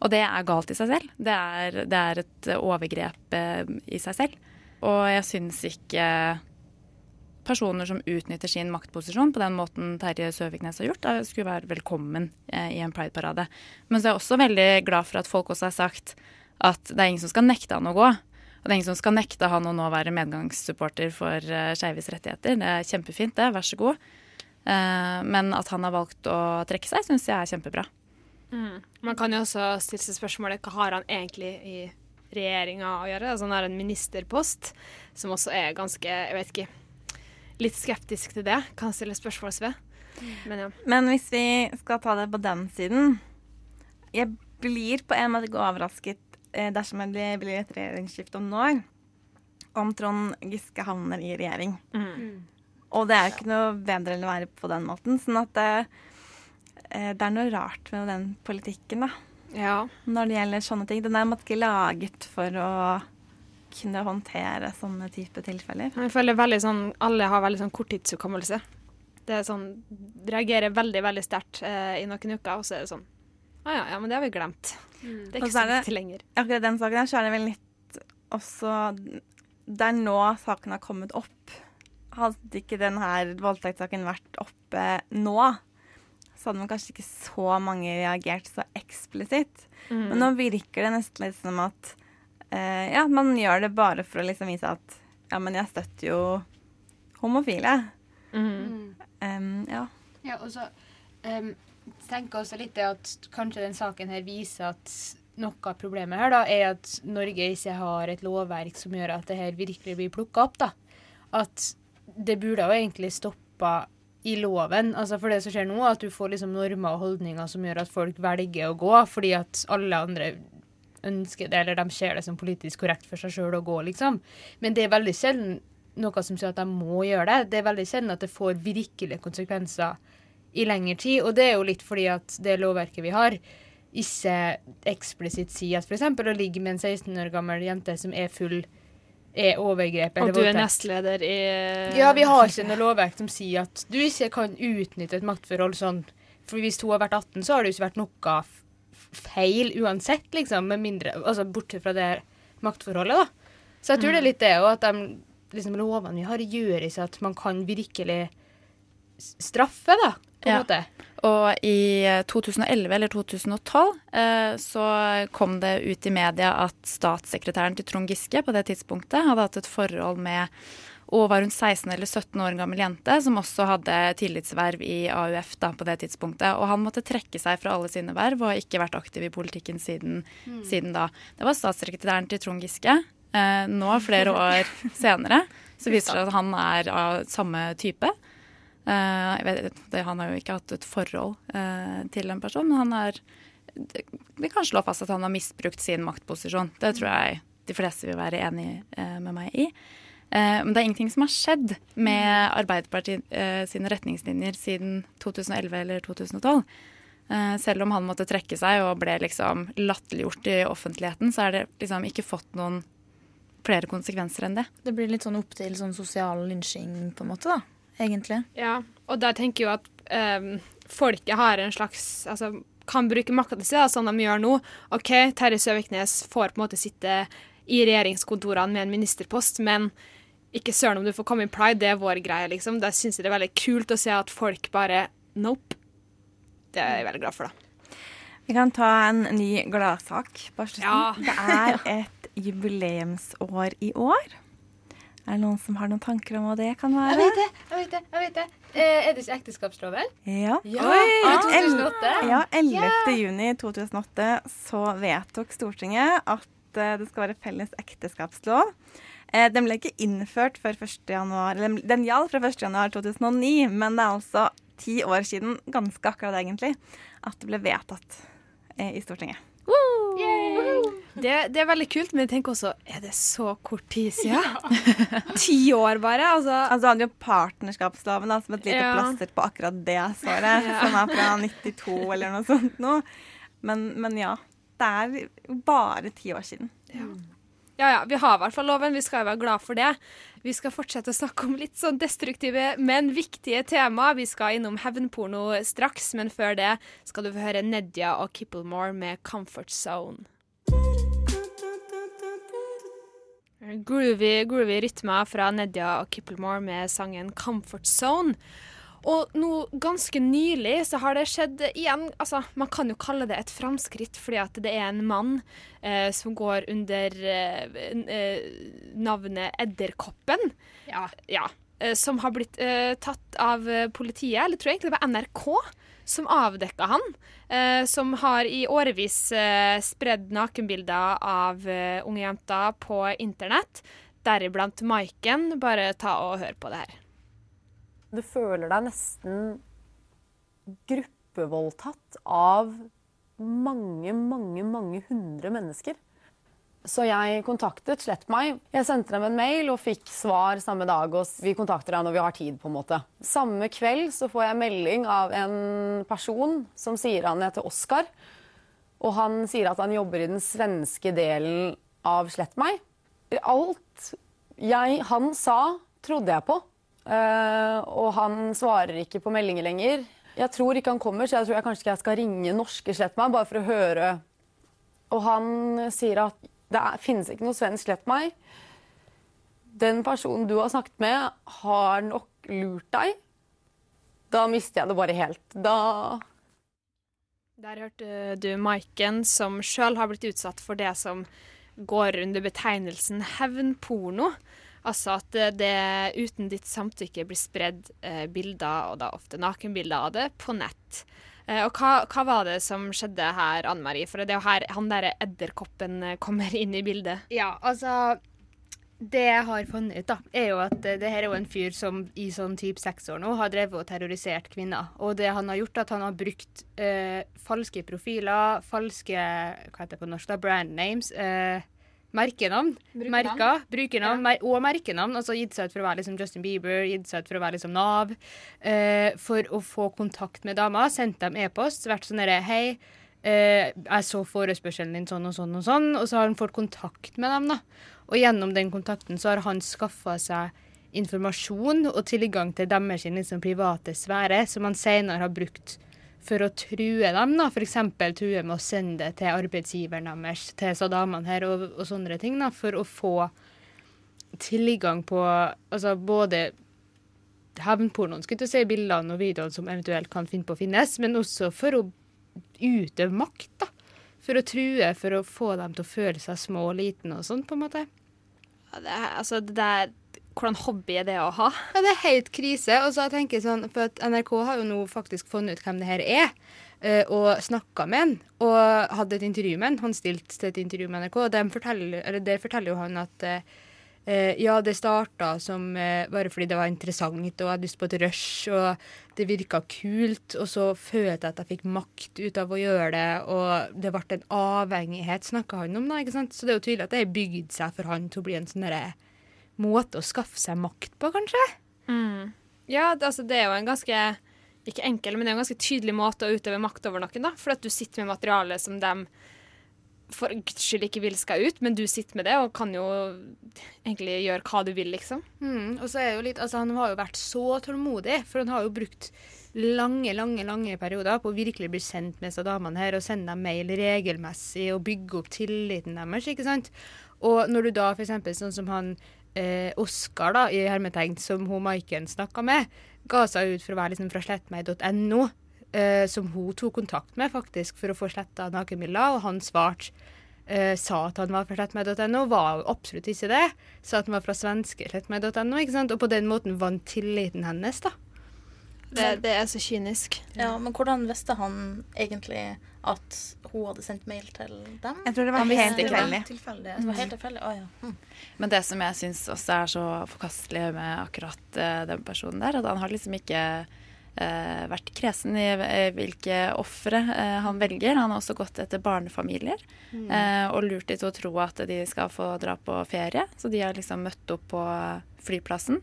Og det er galt i seg selv. Det er, det er et overgrep i seg selv. Og jeg syns ikke personer som utnytter sin maktposisjon på den måten Terje Søviknes har gjort, eh, skulle være velkommen eh, i en prideparade. Men så er jeg også veldig glad for at folk også har sagt at det er ingen som skal nekte han å gå. Og det er ingen som skal nekte han å nå være medgangssupporter for uh, skeives rettigheter. Det er kjempefint, det. Vær så god. Eh, men at han har valgt å trekke seg, syns jeg er kjempebra. Mm. Man kan jo også stille seg spørsmålet hva har han egentlig i regjeringa å gjøre? Altså han har en ministerpost, som også er ganske, jeg vet ikke, litt skeptisk til det. Kan stille spørsmål ved. Men ja. Men hvis vi skal ta det på den siden Jeg blir på en måte ikke overrasket eh, dersom det blir et regjeringsskifte om noen år, om Trond Giske havner i regjering. Og det er ikke noe bedre enn å være på den måten. Sånn at det, eh, det er noe rart med den politikken, da. Når det gjelder sånne ting. Den er måtte ikke laget for å kunne håndtere sånne type tilfeller. Jeg føler veldig sånn, Alle har veldig sånn korttidshukommelse. Det er sånn, reagerer veldig veldig sterkt eh, i noen uker, og så er det sånn Å ja, ja, men det har vi glemt. Det er ikke så viktig lenger. Akkurat den saken her, så er det vel litt også Det er nå saken har kommet opp. Hadde ikke den her voldtektssaken vært oppe nå, så hadde man kanskje ikke så mange reagert så eksplisitt. Mm. Men nå virker det nesten litt som at eh, ja, man gjør det bare for å liksom vise at ja, men jeg støtter jo homofile. Mm. Um, ja. Ja, og så um, tenker jeg også litt det at kanskje den saken her viser at noe av problemet her da, er at Norge ikke har et lovverk som gjør at det her virkelig blir plukka opp. da. At det burde jo egentlig stoppa i loven. Altså For det som skjer nå, at du får liksom normer og holdninger som gjør at folk velger å gå fordi at alle andre ønsker det, eller de ser det som politisk korrekt for seg sjøl å gå, liksom. Men det er veldig sjelden noe som sier at de må gjøre det. Det er veldig sjelden at det får virkelige konsekvenser i lengre tid. Og det er jo litt fordi at det lovverket vi har, ikke eksplisitt sier at f.eks. å ligge med en 16 år gammel jente som er full, er overgrep eller Og du er nestleder i Ja, vi har ikke noe lovverk som sier at du ikke kan utnytte et maktforhold sånn. For hvis hun har vært 18, så har det jo ikke vært noe feil uansett, liksom. Med mindre, altså Bortsett fra det maktforholdet, da. Så jeg tror det er litt det, òg, at de liksom, lovene vi har, gjør ikke at man kan virkelig straffe, da, på en Ja. måte. Og i eh, 2011 eller 2012 eh, så kom det ut i media at statssekretæren til Trond Giske på det tidspunktet hadde hatt et forhold med og var hun 16 eller 17 år gammel jente som også hadde tillitsverv i AUF da, på det tidspunktet. Og han måtte trekke seg fra alle sine verv og har ikke vært aktiv i politikken siden, Mm. siden da. Det var statssekretæren til Trond Giske. Eh, nå, flere [LAUGHS] år senere, så viser det at han er av samme type. Eh, vet, det, han har jo ikke hatt et forhold eh, til en person, men han er det- Vi kan slå fast at han har misbrukt sin maktposisjon. Det tror jeg de fleste vil være enig eh, med meg i. Eh, men det er ingenting som har skjedd med Arbeiderpartiet eh, sine retningslinjer siden 2011 eller 2012. Eh, selv om han måtte trekke seg og ble liksom latterliggjort i offentligheten, så er det liksom ikke fått noen flere konsekvenser enn det. Det blir litt sånn opp til sånn sosial lynsjing, på en måte, da. Egentlig. Ja, og der tenker jeg jo at ehm, folket har en slags altså, kan bruke makta si, da, sånn de gjør nå. OK, Terje Søviknes får på en måte sitte i regjeringskontorene med en ministerpost, men ikke søren om du får komme i Pride, det er vår greie, liksom. Da syns jeg det er veldig kult å se at folk bare Nope. Det er jeg veldig glad for, da. Vi kan ta en ny gladsak på slutten. Ja. Det er [LAUGHS] et jubileumsår i år. Er det noen som har noen tanker om hva det kan være? Jeg vet det, jeg vet det. jeg vet det. Eh, er det ikke ekteskapsloven? Ja. Ja, 2008. Ja, 11. Ja. juni 2008 så vedtok Stortinget at eh, det skal være felles ekteskapslov. Eh, Den ble ikke innført før 1. januar, eller den gjaldt fra 1. januar 2009, men det er altså ti år siden, ganske akkurat egentlig, at det ble vedtatt eh, i Stortinget. Det, det er veldig kult, men jeg tenker også Er det så kort tid siden? [LAUGHS] Ti år bare? Altså, altså han hadde jo partnerskapsloven da, som et lite Ja. plaster på akkurat det såret, Ja. som er fra 92 eller noe sånt nå. Men, men ja, det er bare ti år siden. Ja ja, vi har i hvert fall loven. Vi skal være glad for det. Vi skal fortsette å snakke om litt sånn destruktive, men viktige tema. Vi skal innom hevnporno straks, men før det skal du få høre Nedia og Kipplemore med 'Comfort Zone'. Groovy, groovy rytmer fra Nedia og Kipplemore med sangen 'Comfort Zone'. Og nå ganske nylig så har det skjedd igjen altså Man kan jo kalle det et framskritt, fordi at det er en mann eh, som går under eh, eh, navnet Edderkoppen. Ja. ja. eh, som har blitt eh, tatt av politiet, eller tror jeg egentlig det var NRK, som avdekka han. eh, som har i årevis eh, spredd nakenbilder av eh, unge jenter på internett, deriblant Maiken. Bare ta og hør på det her. Du føler deg nesten gruppevoldtatt av mange, mange, mange hundre mennesker. Så jeg kontaktet Slett meg. Jeg sendte dem en mail og fikk svar samme dag. Og vi kontakter deg når vi har tid, på en måte. Samme kveld så får jeg melding av en person som sier han heter Oskar. Og han sier at han jobber i den svenske delen av Slett meg. Alt jeg, han sa, trodde jeg på. Eh, og han svarer ikke på meldinger lenger. Jeg tror ikke han kommer, så jeg tror jeg kanskje jeg skal ringe norske Slett meg bare for å høre. Og han sier at det er, finnes ikke noe svensk Slett meg. Den personen du har snakket med, har nok lurt deg. Da mister jeg det bare helt. Da Der hørte du Maiken, som sjøl har blitt utsatt for det som går under betegnelsen hevnporno. Altså at det, uten ditt samtykke blir spredd eh, bilder, og da ofte nakenbilder av det, på nett. Eh, og hva, hva var det som skjedde her, Anne Marie? For det er jo her han derre edderkoppen eh, kommer inn i bildet. Ja, altså Det jeg har funnet ut, da, er jo at det her er jo en fyr som i sånn type seks år nå har drevet og terrorisert kvinner. Og det han har gjort, er at han har brukt eh, falske profiler, falske Hva heter det på norsk, da? Brand names. Eh, merkenavn. Merker, brukernavn mer, og merkenavn. Altså gitt seg ut for å være liksom Justin Bieber, gitt seg ut for å være liksom Nav. eh, for å få kontakt med damer. Sendt dem e-post. Vært sånn derre Hei, eh, jeg så forespørselen din sånn og sånn og sånn. Og så har han fått kontakt med dem, da. Og gjennom den kontakten så har han skaffa seg informasjon og tilgang til deres liksom, private sfære, som han senere har brukt for å true dem. da, F.eks. true med å sende det til arbeidsgiveren deres, til disse damene her, og, og sånne ting, da, for å få tilgang på altså både hevnpornoen, skulle jeg si, bildene og videoene som eventuelt kan finne på å finnes, men også for å utøve makt. da, For å true, for å få dem til å føle seg små og liten og sånn, på en måte. Ja, det altså, det der Hvordan hobby er det å ha? Ja, det er helt krise. Og så tenker jeg sånn, for at NRK har jo nå faktisk funnet ut hvem det her er, eh, og snakka med han. Og hadde et intervju med han. Han stilte til et intervju med NRK, og der forteller, der forteller jo han at eh, eh, ja, det starta som bare fordi det var interessant, og jeg hadde lyst på et rush, og det virka kult. Og så følte jeg at jeg fikk makt ut av å gjøre det, og det ble en avhengighet, snakka han om. da, ikke sant? Så det er jo tydelig at det har bygd seg for han til å bli en sånn derre måte å skaffe seg makt på, kanskje. Mm. Ja, det, altså, det er jo en ganske ikke enkel, men det er en ganske tydelig måte å utøve makt over noen. da, For at du sitter med materiale som de for guds skyld ikke vil skal ut, men du sitter med det og kan jo egentlig gjøre hva du vil, liksom. Mm, og så er det jo litt, altså Han har jo vært så tålmodig, for han har jo brukt lange lange, lange perioder på å virkelig bli kjent med disse damene her, og sende dem mail regelmessig og bygge opp tilliten deres. ikke sant? Og når du da f.eks. sånn som han eh, Oskar, da, i hermetegn, som hun Maiken snakka med, ga seg ut for å være liksom fra slettmeg.no, eh, som hun tok kontakt med faktisk for å få sletta nakenbilder, og han svarte eh, sa at han var fra slettmeg.no, var absolutt ikke det. Sa at han var fra svenske slettmeg.no, og på den måten vant tilliten hennes, da. Det, det er så kynisk. Ja, men hvordan visste han egentlig at hun hadde sendt mail til dem? Jeg tror det var Han helt tilfeldig. tilfeldig. Det var helt tilfeldig? Oh, ja. mm. Men det som jeg syns også er så forkastelig med akkurat eh, den personen der, at han har liksom ikke eh, vært kresen i hvilke ofre eh, han velger. Han har også gått etter barnefamilier Mm. eh, og lurt de til å tro at de skal få dra på ferie. Så de har liksom møtt opp på flyplassen,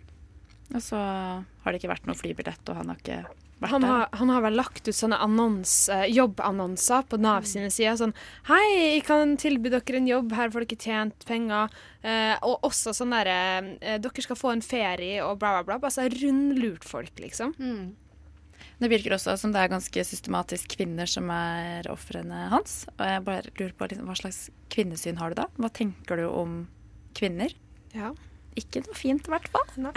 og så har det ikke vært noe flybillett, og han har ikke vært Han der. han har vel lagt ut sånne annons, eh, jobbannonser på Nav sine sider. Sånn Hei, jeg kan tilby dere en jobb, her får dere tjent penger. Eh, og også sånn derre eh, Dere skal få en ferie og bla, bla, bla. Altså rundlurt folk, liksom. Det virker også som det er ganske systematisk kvinner som er ofrene hans. Og jeg bare lurer på liksom, hva slags kvinnesyn har du da? Hva tenker du om kvinner? Ja. Ikke noe fint, i hvert fall. Nei,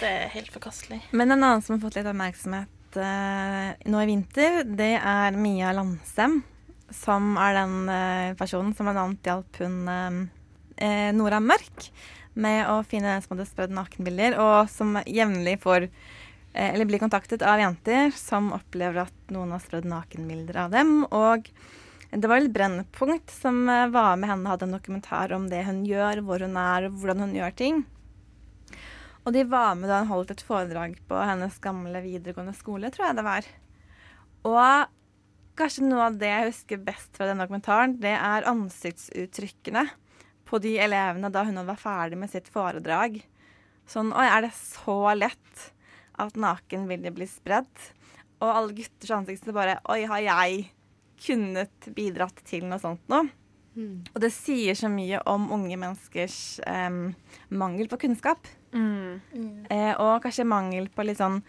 det er helt forkastelig. Men en annen som har fått litt oppmerksomhet uh, nå i vinter, det er Mia Landsem. Som er den uh, personen som bl.a. hjalp hun eh, Nora Mørk med å finne den som hadde spredd nakenbilder, og som jevnlig får eller blir kontaktet av jenter som opplever at noen har spredd nakenbilder av dem. Og det var et Brennpunkt som eh, var med henne og hadde en dokumentar om det hun gjør, hvor hun er, og hvordan hun gjør ting. Og de var med da hun holdt et foredrag på hennes gamle videregående skole, tror jeg det var. Og kanskje noe av det jeg husker best fra den dokumentaren, det er ansiktsuttrykkene på de elevene da hun var ferdig med sitt foredrag. Sånn Oi, er det så lett at nakenbilder blir spredd? Og alle gutters ansikter bare Oi, har jeg kunnet bidratt til noe sånt nå? Mm. Og det sier så mye om unge menneskers em, mangel på kunnskap. Eh, og kanskje mangel på litt sånn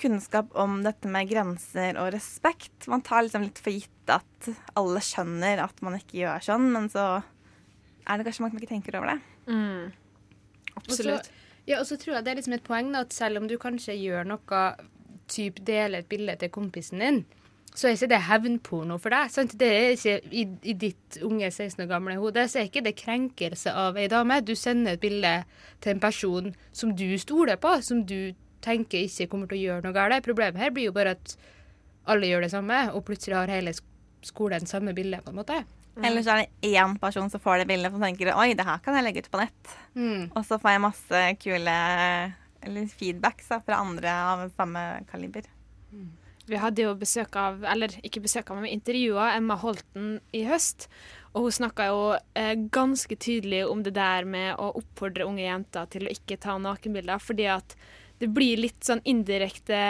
kunnskap om dette med grenser og respekt. Man tar liksom litt for gitt at alle skjønner at man ikke gjør sånn, men så er det kanskje mange som ikke tenker over det. Absolutt. Og så, ja, og så tror jeg det er liksom et poeng da, at selv om du kanskje gjør noe, typ deler et bilde til kompisen din, så er ikke det hevnporno for deg. Sant? Det er ikke, i, I ditt unge 16 år gamle hode så er ikke det krenkelse av ei dame. Du sender et bilde til en person som du stoler på, som du tenker ikke kommer til å gjøre noe galt. Problemet her blir jo bare at alle gjør det samme, og plutselig har hele skolen samme bilde, på en måte. Eller så er det én person som får det bildet og tenker oi, det her kan jeg legge ut på nett. Mm. Og så får jeg masse kule eller feedbacks da, fra andre av samme kaliber. Vi hadde jo besøk av, eller ikke besøk av, men intervjua Emma Holten i høst. Og hun snakka jo eh, ganske tydelig om det der med å oppfordre unge jenter til å ikke ta nakenbilder, fordi at det blir litt sånn indirekte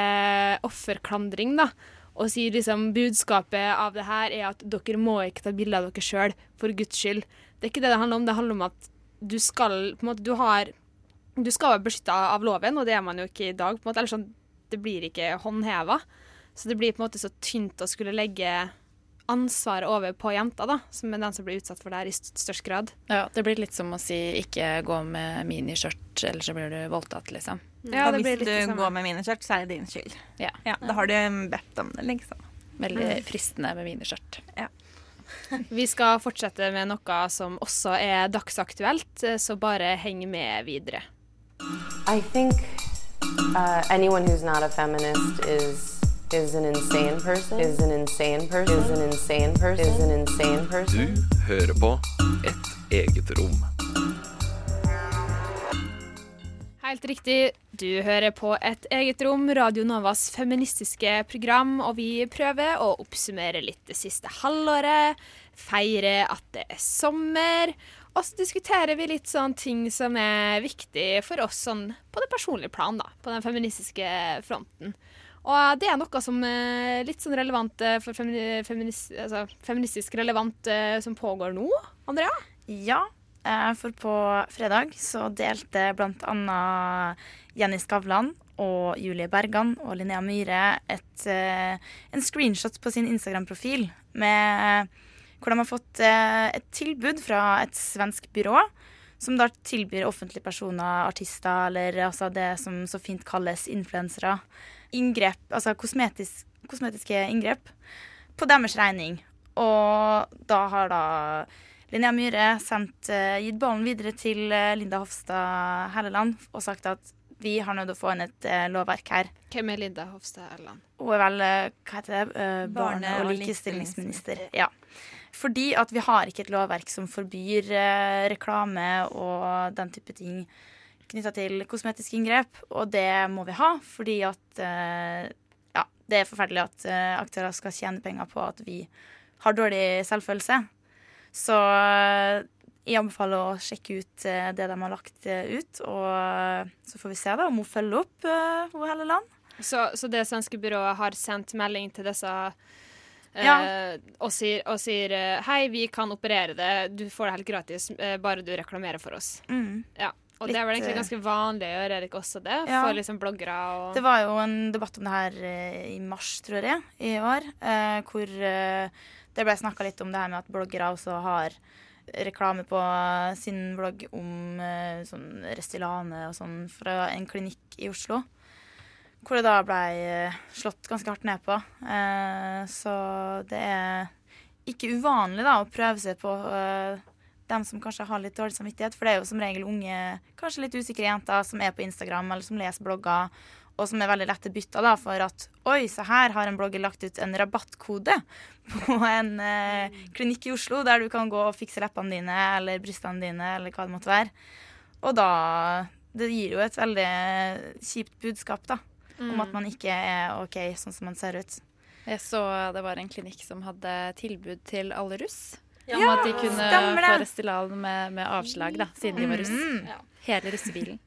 offerklandring, da. Og sier liksom budskapet av det her er at dere må ikke ta bilder av dere sjøl, for Guds skyld. Det er ikke det det handler om. Det handler om at du skal på en måte, du har du skal være beskytta av loven, og det er man jo ikke i dag. på en måte, eller sånn, Det blir ikke håndheva. Så det blir på en måte så tynt å skulle legge ansvaret over på jenta, da, som er den som blir utsatt for det her i størst grad. Ja, det blir litt som å si ikke gå med miniskjørt, ellers så blir du voldtatt, liksom. Ja, og det blir hvis litt det du går med miniskjørt, så er det din skyld. Ja. Da har du bedt om det, liksom. Veldig Mm. fristende med miniskjørt. Ja. [LAUGHS] Vi skal fortsette med noe som også er dagsaktuelt, eh, så bare heng med videre. I think uh, is an insane person. Is an insane person. Is an insane person. Is an insane person. Du hører på Et eget rom. Helt riktig, du hører på Et eget rom, Radio Novas feministiske program, og vi prøver å oppsummere litt det siste halvåret, feire at det er sommer, og så diskuterer vi litt sånn ting som er viktig for oss sånn på det personlige plan, da, på den feministiske fronten. Og det er noe som er litt sånn relevant eh, for femini feminis altså, feministisk relevant eh, som pågår nå, Andrea? Ja, eh, for på fredag så delte annet Jenny Skavlan og Julie Bergan og Linnea Myhre et, eh, en screenshot på sin Instagram-profil hvor de har fått eh, et tilbud fra et svensk byrå som da tilbyr offentlige personer, artister eller altså det som så fint kalles influensere, inngrep, altså kosmetisk, kosmetiske inngrep på deres regning. Og da har da Linnea Myhre sendt, eh, gitt ballen videre til eh, Linda Hofstad Helleland og sagt at vi har nødt til å få inn et uh, lovverk her. Hvem er Linda Hofstad Helleland? Hun er vel uh, hva heter det? Eh, barne- og likestillingsminister. Ja. Fordi at vi har ikke et lovverk som forbyr eh, reklame og den type ting knytta til kosmetiske inngrep, og det må vi ha fordi at eh, ja, det er forferdelig at eh, aktører skal tjene penger på at vi har dårlig selvfølelse. Så jeg anbefaler å sjekke ut det de har lagt ut, og så får vi se da om hun følger opp hun Helleland. Så, så det svenske byrået har sendt melding til disse Ja. og sier, og sier eh, hei, vi kan operere det, du får det helt gratis, eh, bare du reklamerer for oss. Mm. Ja. Og det er vel egentlig eh, ganske vanlig å gjøre, Erik også det? Ja. For liksom bloggere og Det var jo en debatt om det her eh, i mars, tror jeg, i år, eh, hvor eh, det ble snakka litt om det her med at bloggere også har reklame på sin blogg om eh, sånn Restylane og sånn fra en klinikk i Oslo. Hvor det da ble eh, slått ganske hardt ned på. Eh, så det er ikke uvanlig da å prøve seg på eh, dem som kanskje har litt dårlig samvittighet. For det er jo som regel unge, kanskje litt usikre jenter som er på Instagram eller som leser blogger, og som er veldig lette bytta da, for at oi, så her har en blogger lagt ut en rabattkode på en eh, klinikk i Oslo der du kan gå og fikse leppene dine eller brystene dine eller hva det måtte være. Og da Det gir jo et veldig kjipt budskap, da. Om Mm. at man ikke er OK sånn som man ser ut. Jeg så det var en klinikk som hadde tilbud til alle russ. Ja, om at de kunne det. få Restylane med, med avslag, da, siden de var russ. Mm. Hele russebilen.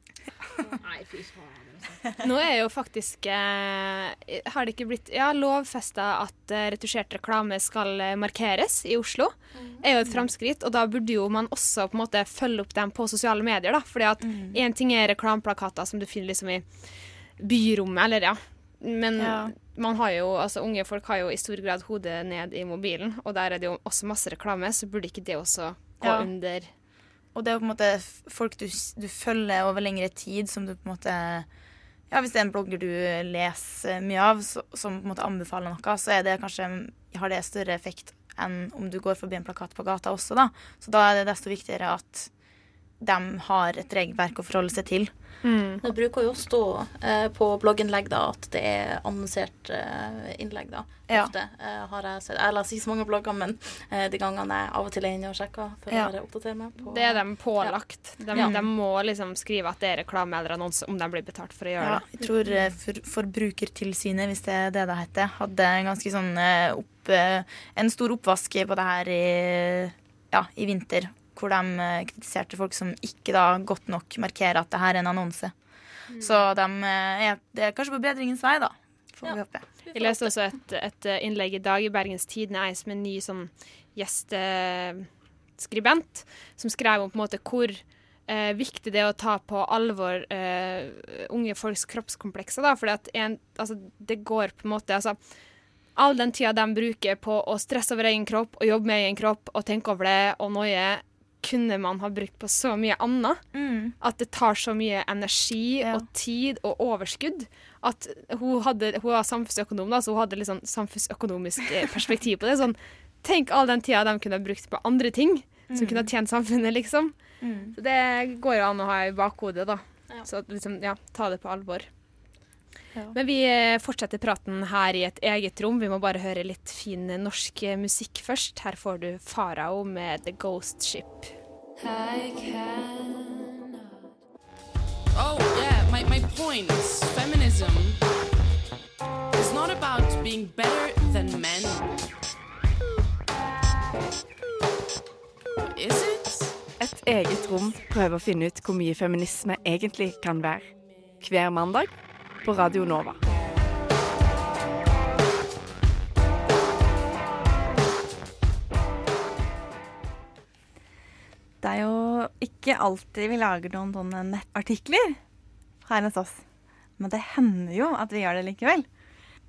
[LAUGHS] Nå er jo faktisk eh, Har det ikke blitt ja, lovfesta at eh, retusjert reklame skal eh, markeres i Oslo? er jo et framskritt, og da burde jo man også på en måte følge opp dem på sosiale medier. da, fordi at én ting er reklameplakater som du finner liksom i byrommet, eller ja. Men Ja. man har jo, altså unge folk har jo i stor grad hodet ned i mobilen, og der er det jo også masse reklame, så burde ikke det også gå Ja. under Og det er jo på en måte folk du, du følger over lengre tid, som du på en måte Ja, hvis det er en blogger du leser mye av, så, som på en måte anbefaler noe, så er det kanskje har det større effekt enn om du går forbi en plakat på gata også, da. Så da er det desto viktigere at de har et regelverk å forholde seg til. Det bruker jo å stå eh, på blogginnlegg da, at det er annonsert eh, innlegg. da. Ja. Ofte eh, har jeg sett Jeg leser ikke så mange blogger, men eh, de gangene jeg av og til er inne og sjekker for Ja. å oppdatere meg på Det er dem pålagt. De, Ja. de må liksom skrive at det er reklame eller annonse om de blir betalt for å gjøre Ja, det. jeg tror eh, for, Forbrukertilsynet, hvis det er det det heter, hadde en ganske sånn eh, opp, eh, En stor oppvask på det her i, ja, i vinter, hvor de eh, kritiserte folk som ikke da godt nok markerer at det her er en annonse. Så de eh, er, det er kanskje på bedringens vei, da. Får vi håpe. Jeg leste også et, et innlegg i dag i Bergens Tidende, ei som en ny sånn gjesteskribent, som skrev om på en måte hvor eh, viktig det er å ta på alvor eh, unge folks kroppskomplekser. da, fordi at en, altså, det går på en måte altså, All den tida de bruker på å stresse over egen kropp og jobbe med egen kropp og tenke over det og noie, kunne man ha brukt på så mye annet. At det tar så mye energi og tid og overskudd. At hun, hadde, hun var samfunnsøkonom, da, så hun hadde litt sånn samfunnsøkonomisk eh, [LAUGHS] perspektiv på det. Sånn, tenk all den tida de kunne ha brukt på andre ting som Mm. kunne ha tjent samfunnet, liksom. Mm. Så det går jo an å ha i bakhodet, da. Så liksom, ja, ta det på alvor. Men vi eh, fortsetter praten her i et eget rom. Vi må bare høre litt fin norsk eh, musikk først. Her får du Farao med The Ghost Ship. Oh, yeah, my, my point is feminism is not about being better than men. Is it? Et eget rom prøver å finne ut hvor mye feminisme egentlig kan være. Hver mandag på Radio Nova. Det er jo ikke alltid vi lager noen sånne nettartikler her hos oss. Men det hender jo at vi gjør det likevel.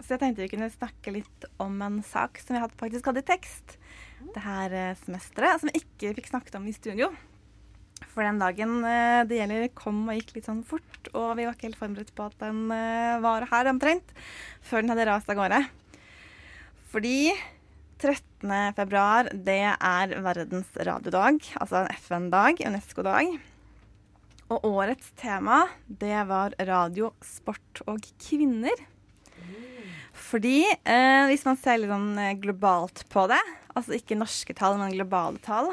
Så jeg tenkte vi kunne snakke litt om en sak som vi faktisk hadde i tekst det her eh, semesteret, som vi ikke fikk snakket om i studio. For den dagen eh, det gjelder, kom og gikk litt sånn fort, og vi var ikke helt forberedt på at den eh, var her omtrent før den hadde rast av gårde. Fordi 13. februar, det er verdens radiodag, altså en FN-dag, UNESCO-dag. Og årets tema, det var radio, sport og kvinner. Fordi eh, hvis man ser litt sånn eh, globalt på det, altså ikke norske tall, men globale tall,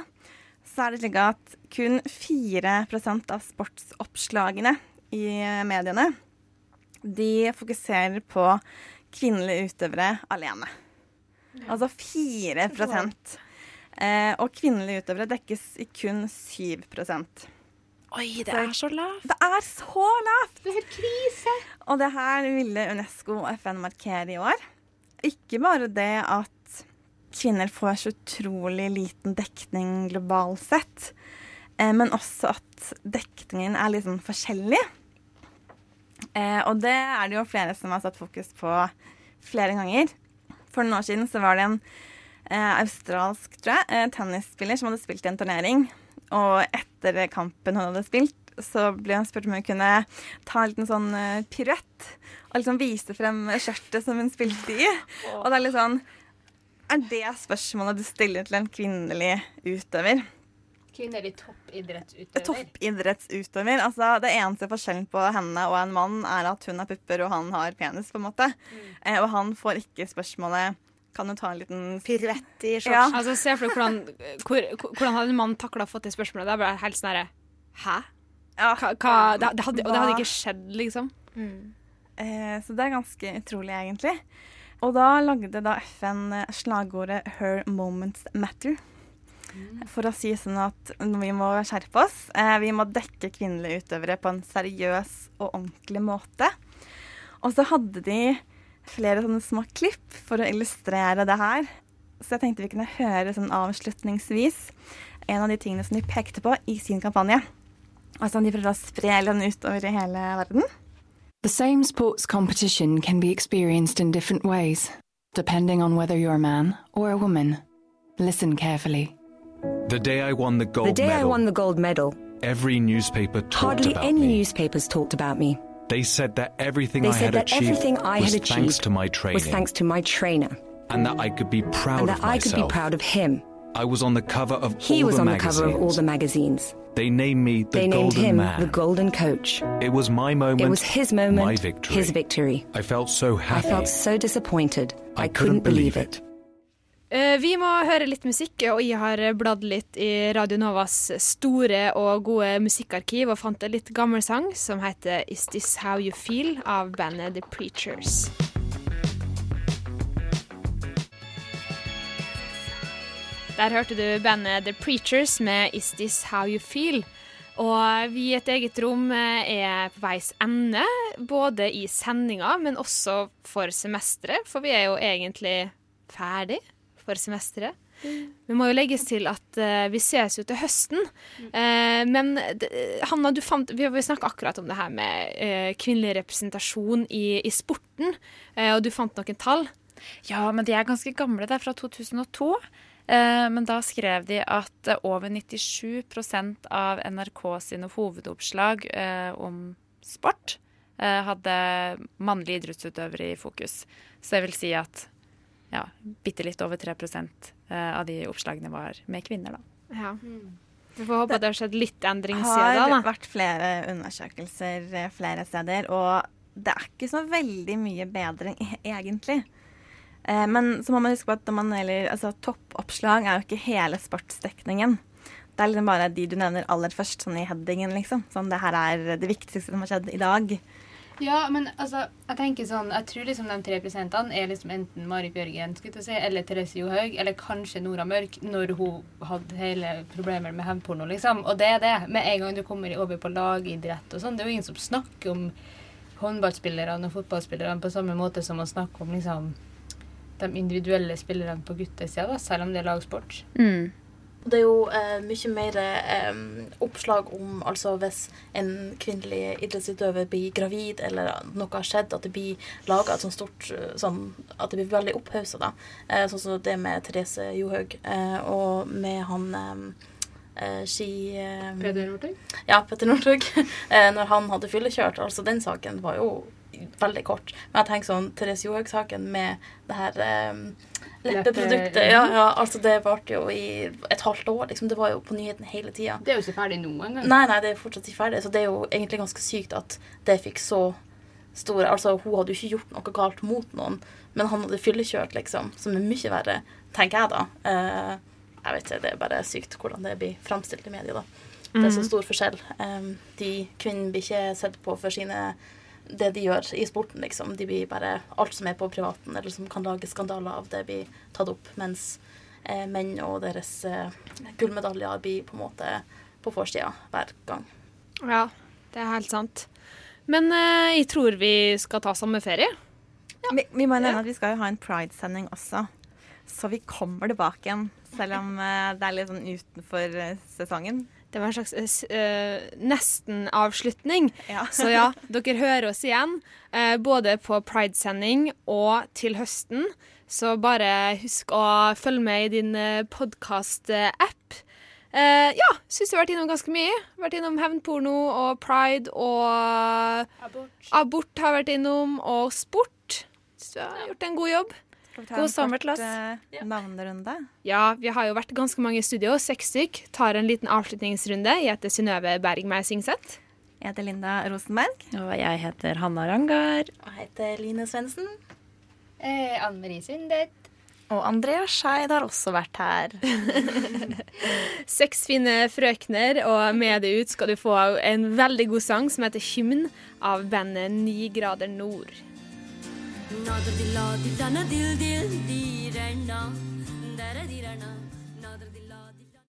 så er det slik at kun 4% av sportsoppslagene i eh, mediene, de fokuserer på kvinnelige utøvere alene. Altså 4 eh, Og kvinnelige utøvere dekkes i kun 7% Oi, det er så lavt. Det er så lavt! Det er helt krise. Og det her ville UNESCO og FN markere i år. Ikke bare det at kvinner får så utrolig liten dekning globalt sett, eh, men også at dekningen er litt sånn forskjellig. Eh, og det er det jo flere som har satt fokus på flere ganger. For noen år siden så var det en eh, australsk tror jeg, tennisspiller som hadde spilt i en turnering. Og etter kampen hun hadde spilt, så ble hun spurt om hun kunne ta en liten sånn piruett. Og liksom vise frem skjørtet som hun spilte i. Og det er litt sånn Er det spørsmålet du stiller til en kvinnelig utøver? Kvinnelig toppidrettsutøver. Toppidrettsutøver. Altså, det eneste forskjellen på henne og en mann er at hun har pupper og han har penis, på en måte. Eh, og han får ikke spørsmålet Kan du ta en liten Piruett i shorts. Ja. Altså, Se for deg hvordan, hvor, hvordan hadde en mann takla å få det spørsmålet. Det er bare helt sånn herre Hæ? Hva, hva, det, det hadde, og det hadde ikke skjedd, liksom. Eh, så det er ganske utrolig, egentlig. Og da lagde da FN slagordet 'Her moments matter'. For å si sånn at vi må skjerpe oss. Eh, vi må dekke kvinnelige utøvere på en seriøs og ordentlig måte. Og så hadde de flere sånne små klipp for å illustrere det her. Så jeg tenkte vi kunne høre sånn avslutningsvis en av de tingene som de pekte på i sin kampanje. Og som de prøvde å spre den utover i hele verden. The same sports competition can be experienced in different ways, depending on whether you're a man or a woman. Listen carefully. The day I won the gold medal. the day medal, I won the gold medal, every newspaper talked hardly about any me. newspapers talked about me. They said that everything They I said had that achieved everything I was had thanks to my training, was thanks to my trainer, and that I could be proud and of that I myself. could be proud of him. I was on the cover of He all was the on the cover of all the magazines. They named me the they named Golden him Man. the Golden Coach. It was my moment. It was his moment, my victory. his victory. I felt so I felt so disappointed. I, I couldn't, couldn't believe believe it. Eh, Vi må høre litt musikk, og jeg har bladd litt i Radio Novas store og gode musikkarkiv og fant en litt gammel sang som heter Is This How You Feel av bandet The Preachers. Der hørte du bandet The Preachers med Is This How You Feel. Og vi i et eget rom eh, er på veis ende, både i sendinga, men også for semesteret. For vi er jo egentlig ferdig for semesteret. Vi må jo legges til at uh, vi ses jo til høsten. Uh, men Hanna, du fant, vi vi snakka akkurat om det her med uh, kvinnelig representasjon i, i sporten, og du fant noen tall. Ja, men de er ganske gamle. Det er fra 2002. Eh, men da skrev de at eh, over 97% av NRK sine hovedoppslag eh, om sport eh, hadde mannlige idrettsutøvere i fokus. Så det vil si at ja, bitte litt over 3 eh, av de oppslagene var med kvinner, da. Ja. Vi får håpe at det har skjedd litt endring siden da. har vært flere undersøkelser flere steder, og det er ikke så veldig mye bedring e- egentlig. Eh, Men så må man huske på at man gjelder, altså, toppoppslag er jo ikke hele sportsdekningen. Det er liksom bare de du nevner aller først, sånn i headingen, liksom. Sånn det her er det viktigste som har skjedd i dag. Ja, men altså, jeg tenker sånn, jeg tror liksom de tre prosentene er liksom enten Marit Bjørgen å si, eller Therese Johaug, eller kanskje Nora Mørk, når hun hadde hele problemer med hevnporno, liksom. Og det er det. Med en gang du kommer over på lagidrett og sånn, det er jo ingen som snakker om håndballspillerne og fotballspillerne på samme måte som man snakker om liksom de individuelle spillerne på guttesida, selv om det er lagsport. Det er jo eh, mye mer eh, oppslag om altså hvis en kvinnelig idrettsutøver blir gravid, eller noe har skjedd, at det blir laga et sånt stort sånn, At det blir veldig opphausa, da. Eh, sånn som det med Therese Johaug. Eh, og med han eh, eh, ski... Peder Northug? Ja, Petter Northug. [LAUGHS] eh, når han hadde fyllekjørt. Altså, den saken var jo veldig kort. Men jeg tenker sånn Therese Johaug-saken med det her um, leppeproduktet ja, ja, altså Det varte jo i et halvt år. liksom. Det var jo på nyheten hele tida. Det er jo ikke ferdig nå engang. Nei, nei, det er fortsatt ikke ferdig. Så det er jo egentlig ganske sykt at det fikk så store Altså, hun hadde jo ikke gjort noe galt mot noen, men han hadde fyllekjørt, liksom. Som er mye verre, tenker jeg da. Uh, jeg vet ikke, det er bare sykt hvordan det blir framstilt i media, da. Det er så Mhm. stor forskjell. Um, de kvinnene blir ikke sett på for sine det de gjør i sporten, liksom. De blir bare Alt som er på privaten, eller som kan lage skandaler av, det blir tatt opp. Mens eh, menn og deres eh, gullmedaljer blir på en måte på forsida hver gang. Ja, det er helt sant. Men eh, jeg tror vi skal ta sommerferie. Vi, vi må nevne at vi skal jo ha en Pride-sending også. Så vi kommer tilbake igjen, selv om eh, det er litt sånn utenfor eh, sesongen. Det var en slags uh, eh, nesten-avslutning. Ja. Så ja, dere hører oss igjen. uh, både på Pride-sending og til høsten. Så bare husk å følge med i din podkast-app. Uh, ja, syns jeg har vært innom ganske mye. Vært innom hevnporno og pride og abort. har vært innom, og sport. Syns du har gjort en god jobb. Skal vi ta God en sommer til kort oss. eh, navnerunde? Ja, vi har jo vært ganske mange i studio, seks stykk. Tar en liten avslutningsrunde. Jeg heter Synnøve Bergmeier Singseth. Jeg heter Linda Rosenberg. Og jeg heter Hanna Rangar. Og jeg heter Line Svendsen. Eh, Anne Marie Sundet. Og Andrea Skeid har også vært her. [LAUGHS] Seks fine frøkner, og med det ut skal du få en veldig god sang som heter 'Hymn' av bandet Ni grader nord. നാദൃതില്ലാതിരണ ദിൽ ദിൽ ധീരണ ധരധിരണ